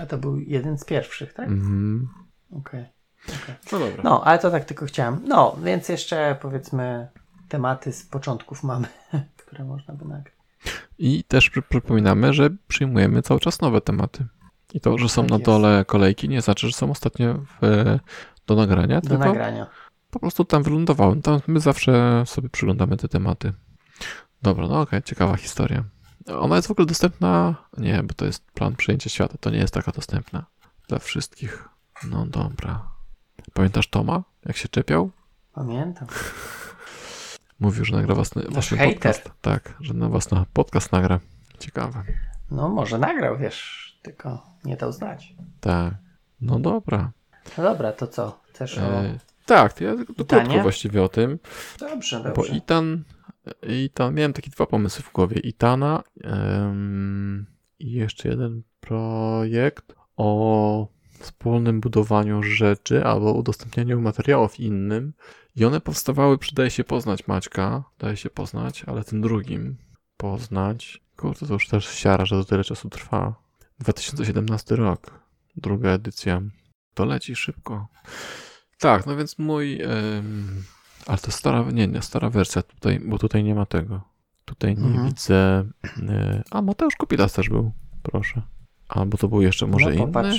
A to był jeden z pierwszych, tak? Mhm. Okej. Okay. Okay. No dobra. No, ale to tak tylko chciałem. No, więc jeszcze powiedzmy tematy z początków mamy, [LAUGHS] które można by nagrać. I też przypominamy, że przyjmujemy cały czas nowe tematy. I to, że są tak na dole kolejki, nie znaczy, że są ostatnio w, do nagrania. Do nagrania. Po prostu tam wylądowałem. Tam my zawsze sobie przyglądamy te tematy. Dobra, no okej, okay, ciekawa historia. Ona jest w ogóle dostępna. Nie, bo to jest plan przyjęcia świata. To nie jest taka dostępna dla wszystkich. No dobra. Pamiętasz Toma, jak się czepiał? Pamiętam. Mówił, że nagra własny, własny podcast. Tak, że na własny podcast nagra. Ciekawe. No może nagrał, wiesz, tylko nie dał znać. Tak. No dobra. No dobra, to co? Chcesz o... E, tak, to ja to krótko właściwie o tym. Dobrze, dobrze. Bo Itan, Itan, miałem takie dwa pomysły w głowie. Itana ym, i jeszcze jeden projekt o wspólnym budowaniu rzeczy albo udostępnianiu materiałów innym. I one powstawały przy Daje się poznać Maćka, daje się poznać, ale tym drugim poznać. Kurde, to już też siara, że to tyle czasu trwa. 2017 rok, druga edycja. To leci szybko. Tak, no więc mój. Yy, ale to stara, nie, nie, stara wersja tutaj, bo tutaj nie ma tego. Tutaj nie mhm. widzę. Yy, a Mateusz Kupilas też był, proszę. Albo to był jeszcze może no, inny.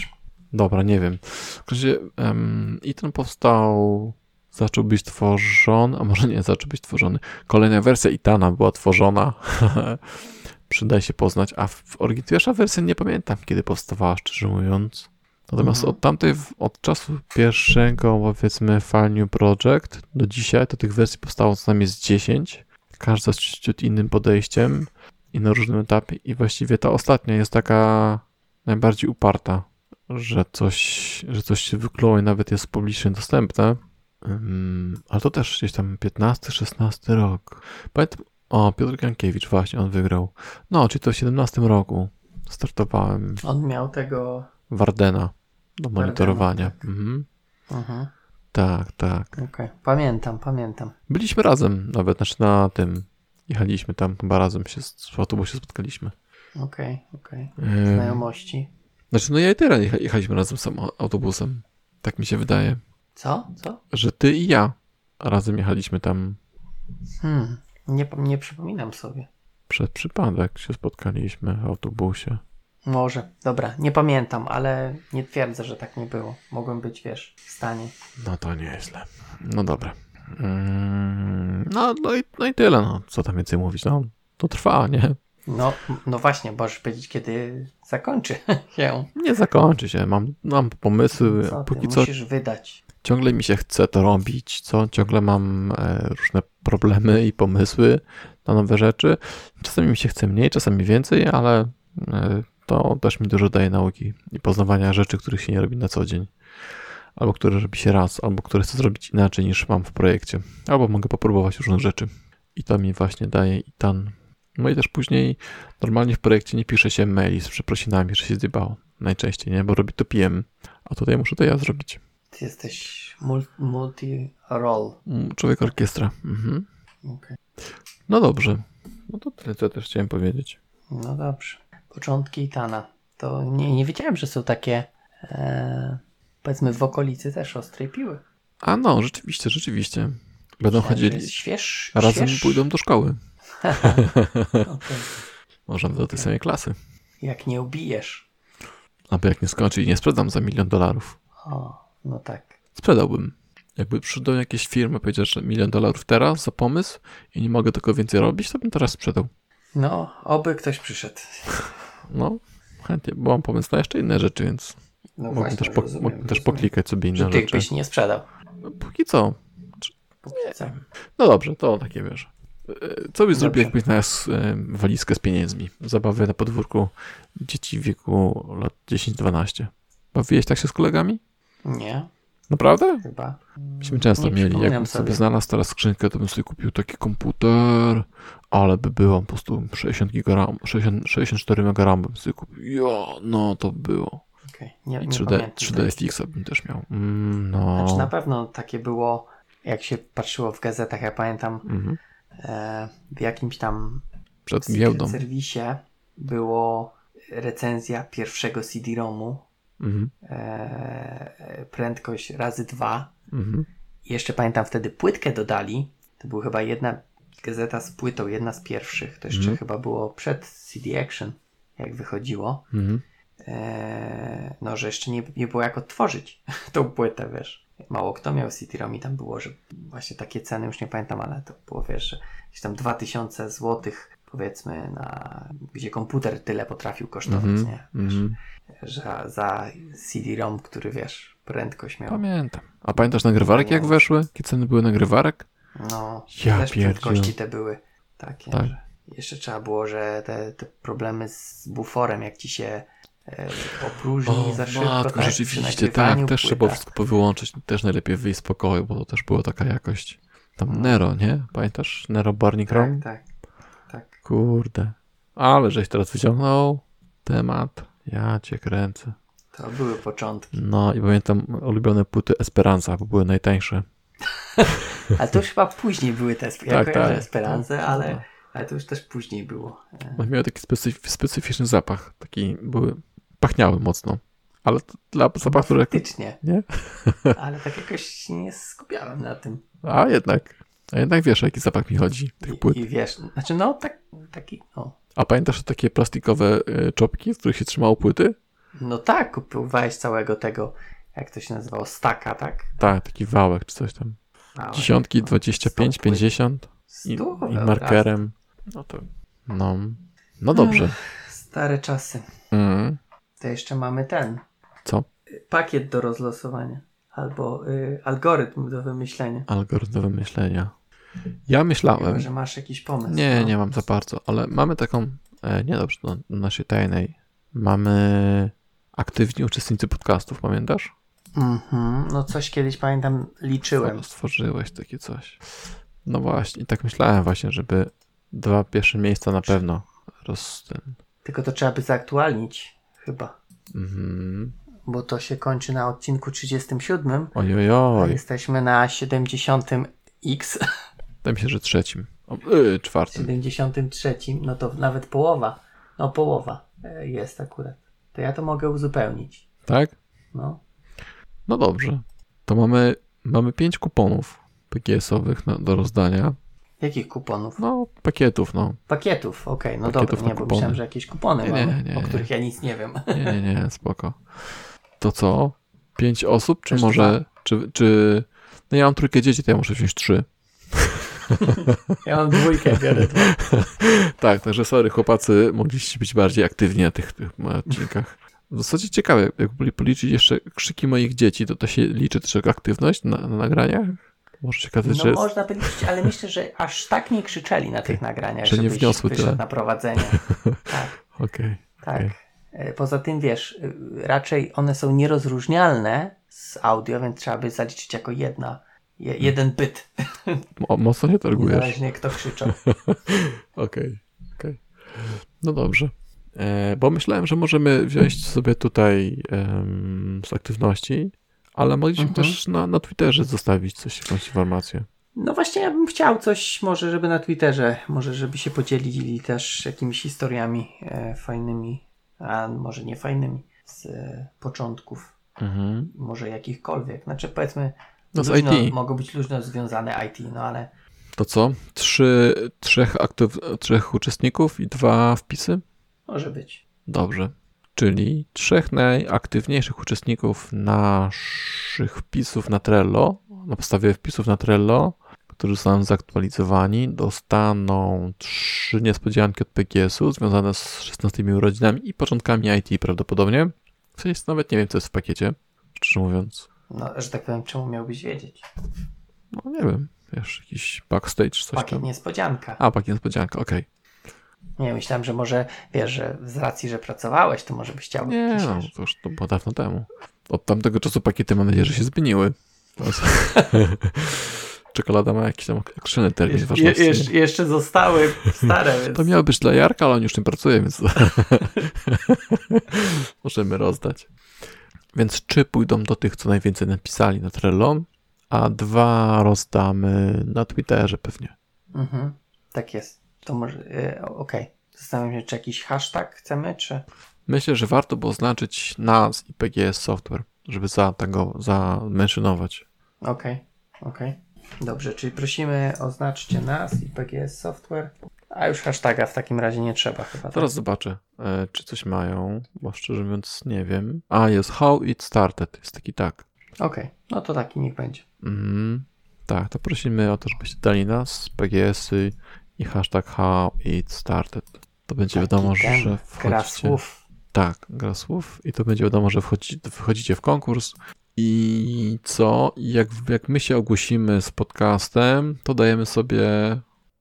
Dobra, nie wiem. W razie um, Ethan powstał, zaczął być tworzony, a może nie, zaczął być tworzony. Kolejna wersja Itana była tworzona. [LAUGHS] Przydaje się poznać, a w pierwsza wersja nie pamiętam, kiedy powstawała, szczerze mówiąc. Natomiast mhm. od tamtej, od czasu pierwszego, powiedzmy, File New Project do dzisiaj, to tych wersji powstało co najmniej z 10. Każda z ciut innym podejściem. i na różnym etapie. I właściwie ta ostatnia jest taka najbardziej uparta, że coś, że coś się wykluło i nawet jest publicznie dostępne. Um, ale to też gdzieś tam 15-16 rok. Pamiętam, o, Piotr Jankiewicz, właśnie, on wygrał. No, czyli to w 17 roku startowałem. On miał tego... Wardena do monitorowania. Wardena, tak. Mhm. Mhm. Tak, tak. Okay. pamiętam, pamiętam. Byliśmy razem nawet, znaczy na tym, jechaliśmy tam, chyba razem się w autobusie spotkaliśmy. Okej, okay, okej. Okay. Znajomości. Znaczy, no ja i teraz jechaliśmy razem z autobusem. Tak mi się wydaje. Co? Co? Że ty i ja razem jechaliśmy tam. Hmm, nie, nie przypominam sobie. Przed przypadek się spotkaliśmy w autobusie. Może, dobra, nie pamiętam, ale nie twierdzę, że tak nie było. Mogłem być, wiesz, w stanie. No to nieźle. No dobra. Mm, no, no, i, no i tyle, no. Co tam więcej mówić? No, to trwa, nie? No, no właśnie, możesz powiedzieć, kiedy zakończy [LAUGHS] się. Nie zakończy się, mam, mam pomysły. Co Póki co musisz wydać. Ciągle mi się chce to robić, co? Ciągle mam e, różne problemy i pomysły na nowe rzeczy. Czasami mi się chce mniej, czasami więcej, ale e, to też mi dużo daje nauki i poznawania rzeczy, których się nie robi na co dzień. Albo które robi się raz, albo które chcę zrobić inaczej niż mam w projekcie. Albo mogę popróbować różnych rzeczy. I to mi właśnie daje i tan. No i też później normalnie w projekcie nie pisze się maili z przeprosinami, że się zjebało. Najczęściej, nie? Bo robi to PM. A tutaj muszę to ja zrobić. Ty jesteś multi-role. Mm, człowiek orkiestra. Mhm. Okay. No dobrze. No to tyle, co też chciałem powiedzieć. No dobrze początki Itana. To nie, nie wiedziałem, że są takie e, powiedzmy w okolicy też ostrej piły. A no, rzeczywiście, rzeczywiście. Będą Myślałem, chodzili. Śwież, razem śwież? pójdą do szkoły. [LAUGHS] [LAUGHS] okay. Możemy do tej samej klasy. Jak nie ubijesz. Albo jak nie skończy i nie sprzedam za milion dolarów. O, no tak. Sprzedałbym. Jakby przyszedł jakieś firmy, powiedział, że milion dolarów teraz za pomysł i nie mogę tego więcej robić, to bym teraz sprzedał. No, oby ktoś przyszedł. [LAUGHS] No, chętnie, bo mam pomysł na jeszcze inne rzeczy, więc no mógłbym, też, po, rozumiem, mógłbym też poklikać sobie inne że ty rzeczy. byś nie sprzedał. No, póki co. Póki co. No dobrze, to takie wiesz. E, co byś zrobił, jakbyś znalazł e, walizkę z pieniędzmi? Zabawy na podwórku dzieci w wieku lat 10-12. Bawiłeś tak się z kolegami? Nie. Naprawdę? Chyba. Myśmy często nie mieli. Jakbym sobie. sobie znalazł teraz skrzynkę, to bym sobie kupił taki komputer, ale by było po prostu 60 gigaram, 60, 64 megaram bym sobie kupił. Ja, no to było. Okay. Nie, I 3D, 3D FX bym też miał. Mm, no. Znaczy na pewno takie było, jak się patrzyło w gazetach, ja pamiętam, mhm. e, w jakimś tam Przed giełdą. serwisie było recenzja pierwszego CD-ROMu mhm. e, prędkość razy dwa. Mhm. Jeszcze pamiętam wtedy płytkę dodali. To była chyba jedna gazeta z płytą, jedna z pierwszych. To jeszcze mhm. chyba było przed CD Action, jak wychodziło. Mhm. E, no, że jeszcze nie, nie było jak odtworzyć [LAUGHS] tą płytę, wiesz. Mało kto miał CD-ROM i tam było, że właśnie takie ceny, już nie pamiętam, ale to było, wiesz, że gdzieś tam 2000 złotych powiedzmy, na, gdzie komputer tyle potrafił kosztować, mm -hmm, nie? Wiesz, mm -hmm. Że za CD-ROM, który wiesz, prędkość miał. Pamiętam. A pamiętasz nagrywarek jak weszły? Jakie ceny były nagrywarek? No, ja też pierdziu. prędkości te były takie, tak. jeszcze trzeba było, że te, te problemy z buforem, jak ci się e, opróżni o, za szybko. Matko, tak, rzeczywiście, tak, też trzeba wszystko powyłączyć, też najlepiej wyjść z pokoju, bo to też była taka jakość. Tam no. Nero, nie? Pamiętasz? Nero Barney Tak, tak. Kurde. Ale żeś teraz wyciągnął temat. Ja cię kręcę. To były początki. No i pamiętam ulubione płyty Esperanza, bo były najtańsze. [LAUGHS] ale to już chyba później były te ja tak, tak, Esperanza, tak, ale, tak. ale to już też później było. No, miały taki specyf specyficzny zapach. Taki były, pachniały mocno. Ale dla zapachu... No, faktycznie. Nie? [LAUGHS] ale tak jakoś nie skupiałem na tym. A jednak. A jednak wiesz, jaki zapach mi chodzi tych płyt. I, i wiesz, znaczy no tak, taki, no. A pamiętasz takie plastikowe y, czopki, w których się trzymało płyty? No tak, kupowałeś całego tego, jak to się nazywało, staka, tak? Tak, taki wałek czy coś tam. Wałek, Dziesiątki, no, 25, 50 i, i markerem. No to, no, no dobrze. stare czasy. Mm. To jeszcze mamy ten. Co? Pakiet do rozlosowania. Albo y, algorytm do wymyślenia. Algorytm do wymyślenia. Ja myślałem. Chyba, że masz jakiś pomysł. Nie, no. nie mam za bardzo, ale mamy taką. E, nie dobrze, do naszej tajnej. Mamy aktywni uczestnicy podcastów, pamiętasz? Mhm, no coś kiedyś pamiętam, liczyłem. Stworzyłeś takie coś. No właśnie, tak myślałem właśnie, żeby dwa pierwsze miejsca na pewno roz... Tylko to trzeba by zaktualnić, chyba. Mhm. Bo to się kończy na odcinku 37. Ojojoj. A jesteśmy na 70 X. [LAUGHS] Wydaje mi się, że trzecim. O, yy, czwartym. 73, no to nawet połowa. No połowa e, jest akurat. To ja to mogę uzupełnić. Tak? No. No dobrze. To mamy, mamy pięć kuponów PGS-owych na, do rozdania. Jakich kuponów? No, pakietów, no. Pakietów, okej, okay, no pakietów dobra, nie, bo myślałem, że jakieś kupony nie, mamy, nie, nie, o których ja nic nie wiem. Nie, nie, nie, spoko. To co? Pięć osób, czy może, czy, czy, no ja mam trójkę dzieci, to ja muszę wziąć trzy. [LAUGHS] Ja mam dwójkę, biorę dwa. [LAUGHS] tak, także sorry chłopacy, mogliście być bardziej aktywni na tych, tych odcinkach. W zasadzie ciekawe, jak byli policzyć jeszcze krzyki moich dzieci, to to się liczy też jako aktywność na, na nagraniach? Może się okazać, no że... można by liczyć, ale myślę, że aż tak nie krzyczeli na tych nagraniach, że nie wniosły tyle. na prowadzenie. [LAUGHS] Tak. Okej. Okay, tak. Okay. E, poza tym, wiesz, e, raczej one są nierozróżnialne z audio, więc trzeba by zaliczyć jako jedna, je, jeden byt. [LAUGHS] Mo mocno nie targujesz. Niezależnie kto krzyczał. [LAUGHS] Okej, okej. Okay, okay. No dobrze. E, bo myślałem, że możemy wziąć sobie tutaj um, z aktywności, ale mogliśmy mhm. też na, na Twitterze zostawić coś, jakąś informację. No właśnie, ja bym chciał coś, może żeby na Twitterze, może żeby się podzielili też jakimiś historiami e, fajnymi, a może nie fajnymi, z e, początków. Mhm. Może jakichkolwiek. Znaczy powiedzmy, no z luźno, IT. mogą być luźno związane IT, no ale... To co? Trzy, trzech, aktyw, trzech uczestników i dwa wpisy? Może być. Dobrze. Czyli trzech najaktywniejszych uczestników naszych wpisów na Trello, na podstawie wpisów na Trello, którzy zostaną zaktualizowani, dostaną trzy niespodzianki od PGS-u związane z 16 urodzinami i początkami IT prawdopodobnie. W sensie nawet nie wiem, co jest w pakiecie, szczerze mówiąc. No, że tak powiem, czemu miałbyś wiedzieć? No nie wiem, wiesz, jakiś backstage, coś Pakiet tam. niespodzianka. A, pakiet niespodzianka, okej. Okay. Nie, myślałem, że może, wiesz, że z racji, że pracowałeś, to może byś chciał. Nie, no, to już to było dawno temu. Od tamtego czasu pakiety mam nadzieję, że się zmieniły. [LAUGHS] Czekolada ma jakiś tam określony termin ważności. Je, jeszcze zostały stare, [LAUGHS] więc... To miało być dla Jarka, ale on już tym pracuje, więc [LAUGHS] możemy rozdać. Więc trzy pójdą do tych, co najwięcej napisali na Trello, a dwa rozdamy na Twitterze pewnie. Mhm, tak jest to może, yy, okej. Okay. Zastanawiam się, czy jakiś hashtag chcemy, czy... Myślę, że warto było oznaczyć nas i PGS Software, żeby za tego zamenszonować. Okej, okay. okej. Okay. Dobrze, czyli prosimy oznaczcie nas i PGS Software, a już hashtaga w takim razie nie trzeba chyba. Tak? Teraz zobaczę, e, czy coś mają, bo szczerze mówiąc nie wiem. A, jest How It Started, jest taki tak. Okej, okay. no to taki niech będzie. Mm, tak, to prosimy o to, żebyście dali nas, PGS-y i hashtag how it started. To będzie Taki wiadomo, że wchodzicie... Gra słów. Tak, gra słów i to będzie wiadomo, że wchodzi, wchodzicie w konkurs i co? Jak, jak my się ogłosimy z podcastem, to dajemy sobie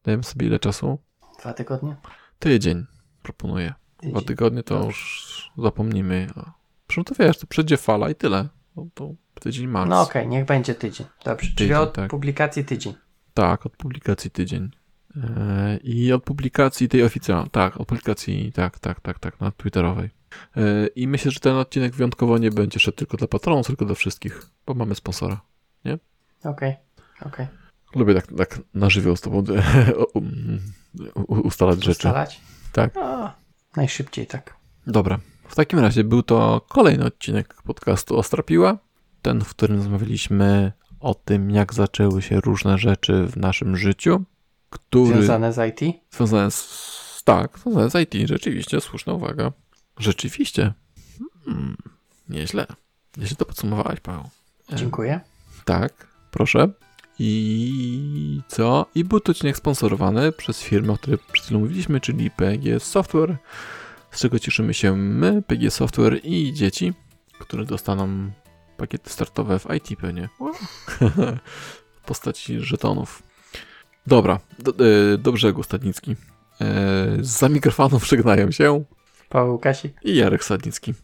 dajemy sobie ile czasu? Dwa tygodnie? Tydzień proponuję. Tydzień. Dwa tygodnie to Dobrze. już zapomnimy. Przecież to wiesz, to przejdzie fala i tyle. No to tydzień max. No okej, okay, niech będzie tydzień. Dobrze, tydzień, czyli od tak. publikacji tydzień. Tak, od publikacji tydzień. E, I od publikacji tej oficjalnej, tak, od publikacji, tak, tak, tak, tak, na Twitterowej. E, I myślę, że ten odcinek wyjątkowo nie będzie szedł tylko dla patronów, tylko dla wszystkich, bo mamy sponsora, nie? Okej, okay, okej. Okay. Lubię tak, tak na żywioł z tobą [LAUGHS] ustalać rzeczy. Ustalać? Tak. O, najszybciej tak. Dobra. W takim razie był to kolejny odcinek podcastu Ostrapiła. Ten, w którym rozmawialiśmy o tym, jak zaczęły się różne rzeczy w naszym życiu który... Związane z IT? Związane z... Tak, związane z IT, rzeczywiście, słuszna uwaga. Rzeczywiście. Hmm, nieźle. Nieźle to podsumowałeś, Paweł. Dziękuję. Tak, proszę. I co? I był to odcinek sponsorowany przez firmę, o której przed chwilą mówiliśmy, czyli PG Software, z czego cieszymy się my, PG Software i dzieci, które dostaną pakiety startowe w IT pewnie. w postaci żetonów. Dobra, do, e, do brzegu Stadnicki. E, za mikrofonem [LAUGHS] żegnają się Paweł Kasik i Jarek Sadnicki.